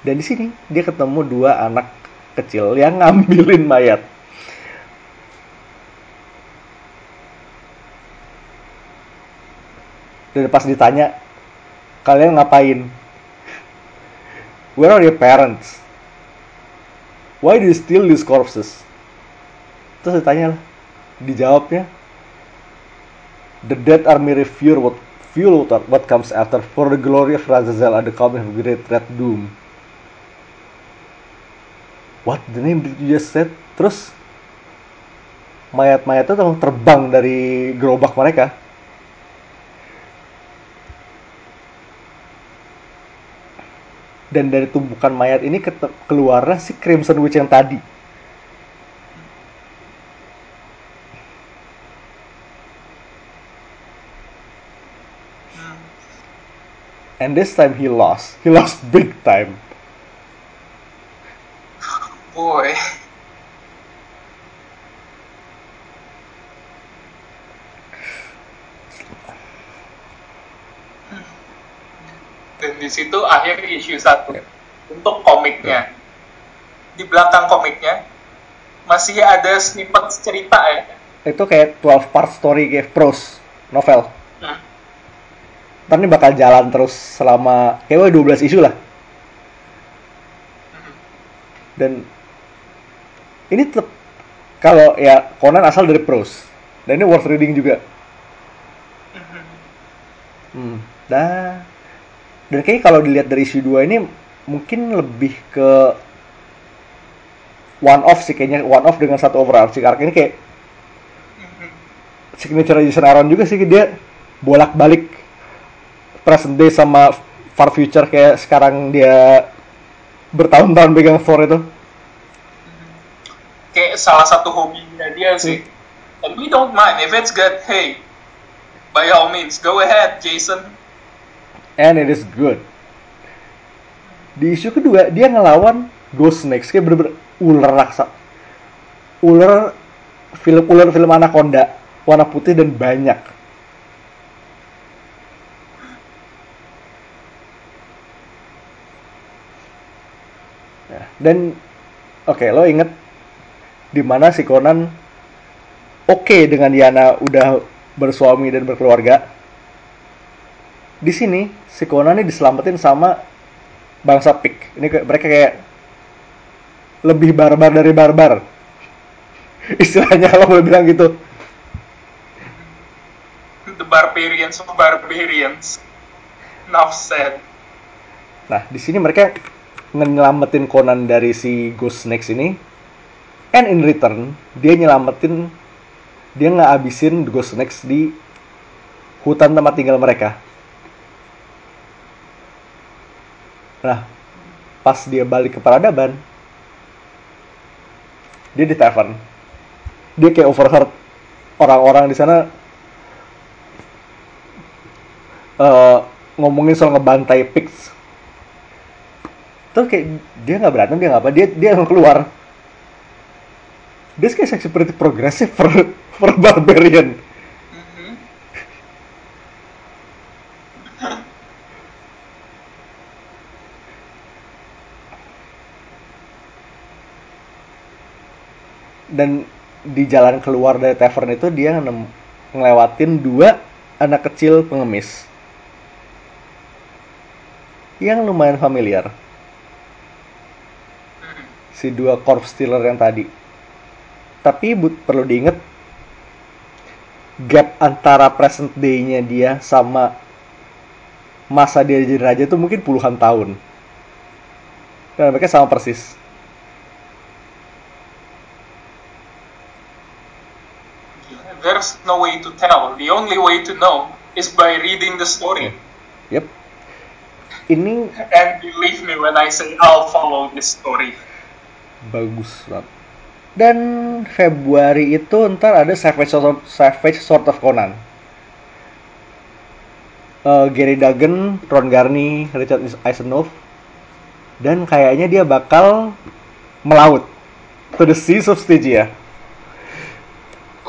Dan di sini dia ketemu dua anak kecil yang ngambilin mayat. Dan pas ditanya, kalian ngapain? Where are your parents? Why do you steal these corpses? Terus ditanya lah, dijawabnya, The dead army revere what fuel what, comes after for the glory of Razazel and the coming of great red doom. What the name did you just said? Terus mayat-mayatnya terbang dari gerobak mereka. Dan dari tumbukan mayat ini kete- keluarlah si Crimson Witch yang tadi. And this time he lost. He lost big time. Boy. Situ akhir issue satu untuk komiknya. Di belakang komiknya masih ada snippet cerita ya. Itu kayak 12 part story kayak prose novel. Hmm. Ntar ini bakal jalan terus selama kayak 12 isu lah. Dan ini tetap kalau ya Conan asal dari prose dan ini worth reading juga hmm dah dan kayaknya kalau dilihat dari issue 2 ini mungkin lebih ke one off sih kayaknya one off dengan satu overarching arc ini kayak signature Jason Aaron juga sih dia bolak-balik present day sama far future kayak sekarang dia bertahun-tahun pegang Thor itu. Kayak salah satu hobinya dia sih. And we don't mind if it's good. Hey, by all means, go ahead, Jason. And it is good. Di isu kedua dia ngelawan Ghost Snakes kayak bener-bener ular raksa. Ular film ular film Anaconda warna putih dan banyak. Ya, dan oke okay, lo inget di mana si Conan oke okay dengan Yana udah bersuami dan berkeluarga. Di sini si Conan ini diselamatin sama bangsa Pik. Ini kayak, mereka kayak lebih barbar dari barbar. Istilahnya kalau boleh bilang gitu. The barbarians of barbarians. Enough said. Nah, di sini mereka nyelamatin Conan dari si Ghost Snakes ini. And in return, dia nyelamatin dia nggak abisin Ghost Snakes di hutan tempat tinggal mereka. Nah, pas dia balik ke peradaban, dia di tavern. Dia kayak overheard orang-orang di sana uh, ngomongin soal ngebantai pigs. Terus kayak dia nggak berantem dia nggak apa dia dia keluar. Dia kayak seperti progresif for for barbarian. Dan di jalan keluar dari tavern itu dia ngelewatin dua anak kecil pengemis. Yang lumayan familiar. Si dua corpse stealer yang tadi. Tapi bu- perlu diingat gap antara present day-nya dia sama masa dia jadi raja itu mungkin puluhan tahun. Dan mereka sama persis There's no way to tell. The only way to know is by reading the story. yep ini And believe me when I say I'll follow this story. bagus banget. Dan Februari itu ntar ada Savage Sort of, Savage Sort of Conan. Eh, Gary Duggan, Ron Garney, Richard Eisenhower, dan kayaknya dia bakal melaut to the seas of Stygia.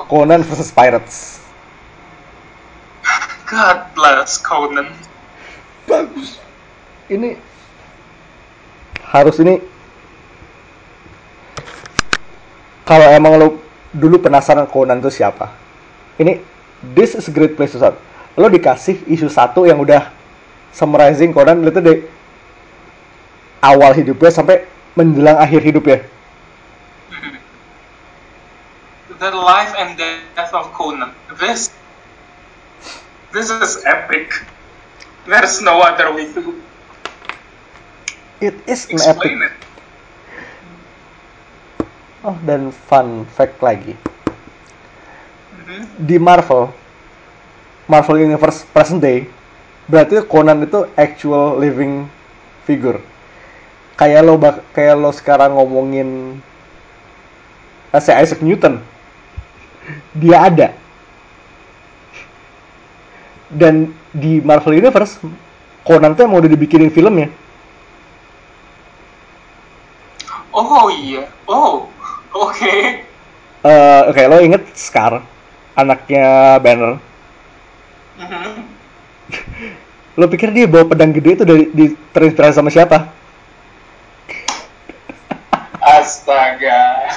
Conan versus Pirates. God bless Conan. Bagus. Ini harus ini kalau emang lo dulu penasaran Conan itu siapa ini this is a great place to start lo dikasih isu satu yang udah summarizing Conan itu dari awal hidupnya sampai menjelang akhir hidupnya The life and death of Conan. This, this is epic. There's no other way to it is an epic explain it. oh dan fun fact lagi Mhm. di Marvel Marvel Universe present day berarti Conan itu actual living figure kayak lo bak kayak lo sekarang ngomongin eh, si Isaac Newton dia ada dan di Marvel Universe Conan tuh mau udah dibikinin filmnya Oh iya. Oh, oke. Eh, oke lo inget Scar anaknya Banner Mhm. lo pikir dia bawa pedang gede itu dari di terinspirasi sama siapa Astaga.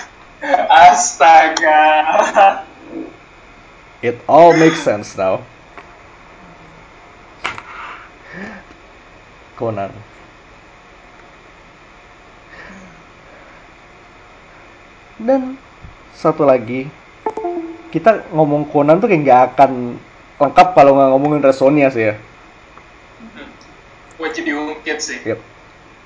Astaga. It all makes sense now. Conan. Dan satu lagi, kita ngomong Conan tuh kayak nggak akan lengkap kalau nggak ngomongin Red Sonja sih ya. Hmm. Gue jadi ungkit sih. Yep.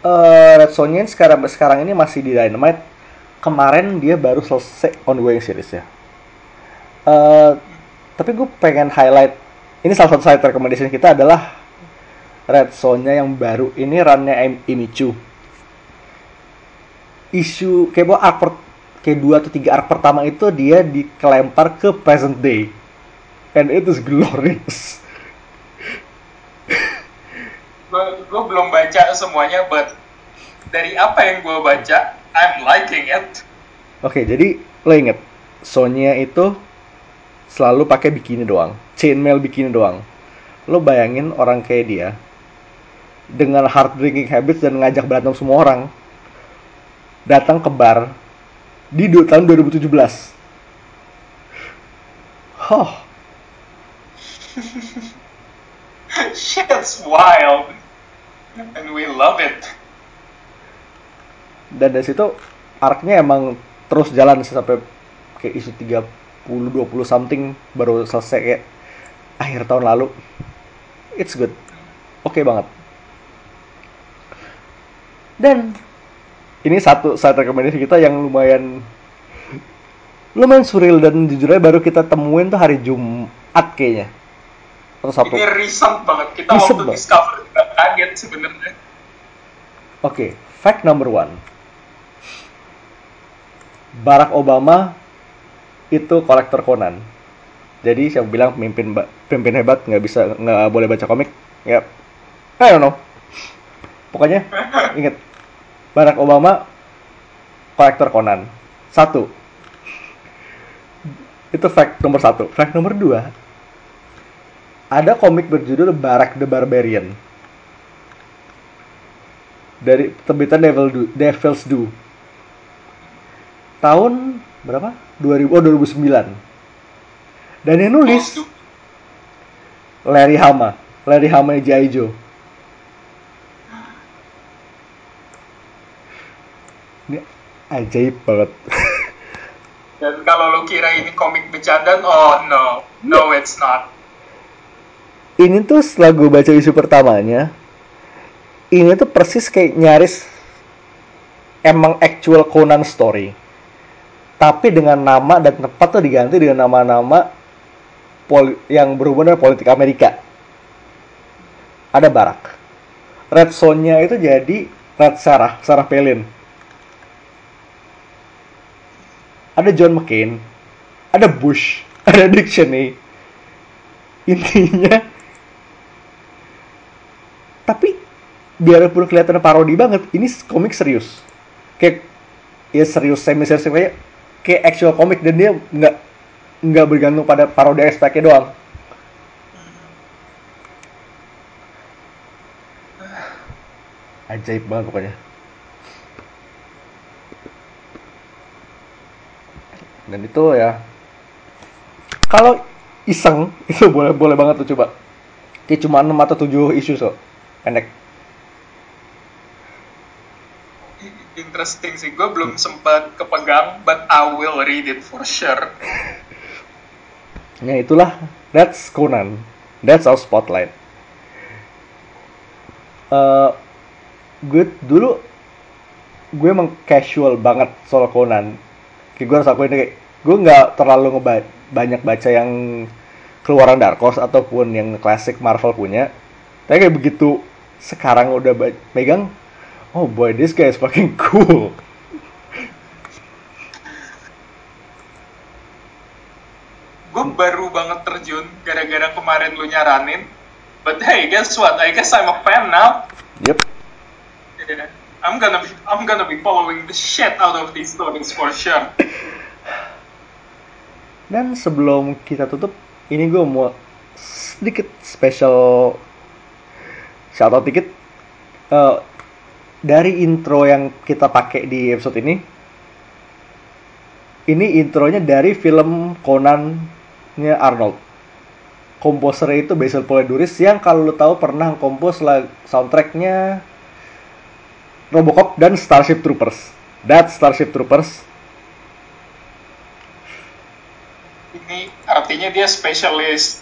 Uh, Red Sonja sekarang sekarang ini masih di Dynamite. Kemarin dia baru selesai ongoing series ya. Uh, tapi gue pengen highlight ini salah satu side recommendation kita adalah Red Sonja yang baru ini runnya Imichu. Isu kayak bahwa arc per, kayak dua atau tiga arc pertama itu dia dikelempar ke present day, and it is glorious. gue belum baca semuanya, but dari apa yang gue baca, I'm liking it. Oke, okay, jadi lo inget, Sonya itu selalu pakai bikini doang, chainmail bikini doang. Lo bayangin orang kayak dia dengan hard drinking habits dan ngajak berantem semua orang datang ke bar di tahun 2017. Oh. Shit's wild. And we love it. Dan dari situ arc-nya emang terus jalan sampai kayak isu 30 20 something baru selesai kayak akhir tahun lalu. It's good. Oke okay banget. Dan ini satu satu rekomendasi kita yang lumayan lumayan surreal dan jujur aja baru kita temuin tuh hari Jumat kayaknya. Atau Sabtu. Ini recent banget. Kita recent waktu banget. discover juga kaget sebenarnya. Oke, okay, fact number one. Barack Obama itu kolektor Conan. Jadi siapa bilang pemimpin pemimpin hebat nggak bisa nggak boleh baca komik? Ya, yep. I don't know. Pokoknya inget Barack Obama kolektor Conan. Satu. Itu fact nomor satu. Fact nomor dua. Ada komik berjudul Barack the Barbarian. Dari terbitan Devil Do, Devil's Do. Tahun berapa? 2000 oh 2009. Dan yang nulis Larry Hama. Larry Hama J.I. Joe ini ajaib banget dan kalau lo kira ini komik bercanda oh no no it's not ini tuh setelah gue baca isu pertamanya ini tuh persis kayak nyaris emang actual Conan story tapi dengan nama dan tempat tuh diganti dengan nama-nama yang berhubungan dengan politik Amerika. Ada Barak Red itu jadi Red Sarah Sarah Palin. Ada John McCain, ada Bush, ada Dick Cheney. Intinya, tapi biarpun kelihatan parodi banget, ini komik serius. Kayak ya serius semi serius kayak kayak actual komik dan dia nggak nggak bergantung pada parodi aspeknya doang. Ajaib banget pokoknya. dan itu ya kalau iseng itu boleh boleh banget tuh coba kayak cuma 6 atau 7 isu so pendek interesting sih. Gue belum sempat kepegang but I will read it for sure. Ya itulah. That's Conan. That's our spotlight. Uh, gue dulu gue emang casual banget soal Conan. Kayak gue harus akuin kayak gue nggak terlalu ngeba banyak baca yang keluaran Dark Horse ataupun yang klasik Marvel punya. Tapi kayak begitu sekarang udah megang oh boy this guy is fucking cool. Gue baru banget terjun gara-gara kemarin lu nyaranin. But hey guess what? I guess I'm a fan now. Yep. Yeah. I'm gonna be I'm gonna be following the shit out of these stories for sure. Dan sebelum kita tutup, ini gue mau sedikit special shout out dikit. Uh, dari intro yang kita pakai di episode ini. Ini intronya dari film Conan-nya Arnold. Komposernya itu Basil Poledouris yang kalau lo tahu pernah kompos soundtracknya Robocop dan Starship Troopers. That Starship Troopers Ini artinya dia spesialis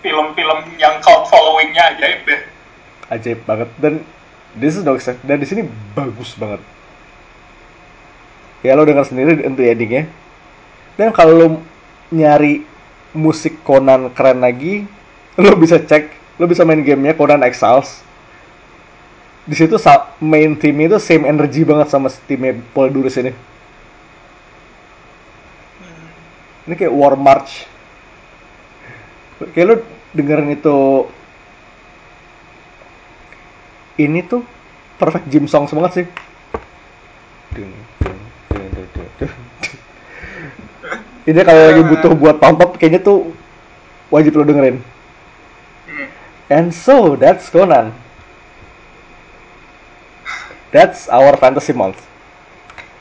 film-film yang cult followingnya ajaib deh. ajaib banget dan this is no exception. dan di sini bagus banget. Ya lo dengar sendiri untuk endingnya. Dan kalau lo nyari musik Conan keren lagi lo bisa cek lo bisa main gamenya Conan Exiles. Di situ main theme itu same energy banget sama timnya Polydorus ini ini kayak War March. Kayak lo dengerin itu ini tuh perfect gym songs banget sih. Ini kalau lagi butuh buat pump up kayaknya tuh wajib lo dengerin. And so that's Conan that's our fantasy month.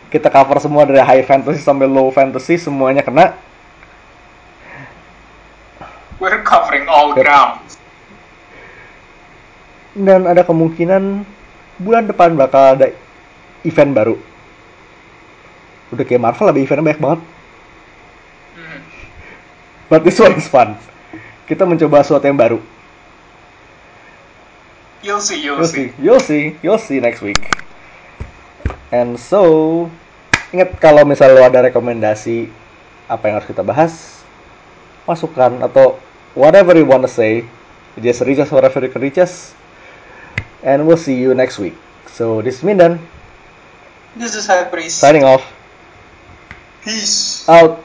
Kita cover semua dari high fantasy sampai low fantasy semuanya kena. We're covering all ground. Dan ada kemungkinan bulan depan bakal ada event baru. Udah kayak Marvel ada eventnya banyak banget. But this one is fun. Kita mencoba sesuatu yang baru. You'll see, you'll, you'll see. see you'll see you'll see next week. And so ingat kalau misalnya lo ada rekomendasi apa yang harus kita bahas masukkan atau whatever you wanna say just reach us wherever you can reach us and we'll see you next week so this is Mindan This is High Priest. signing off Peace. out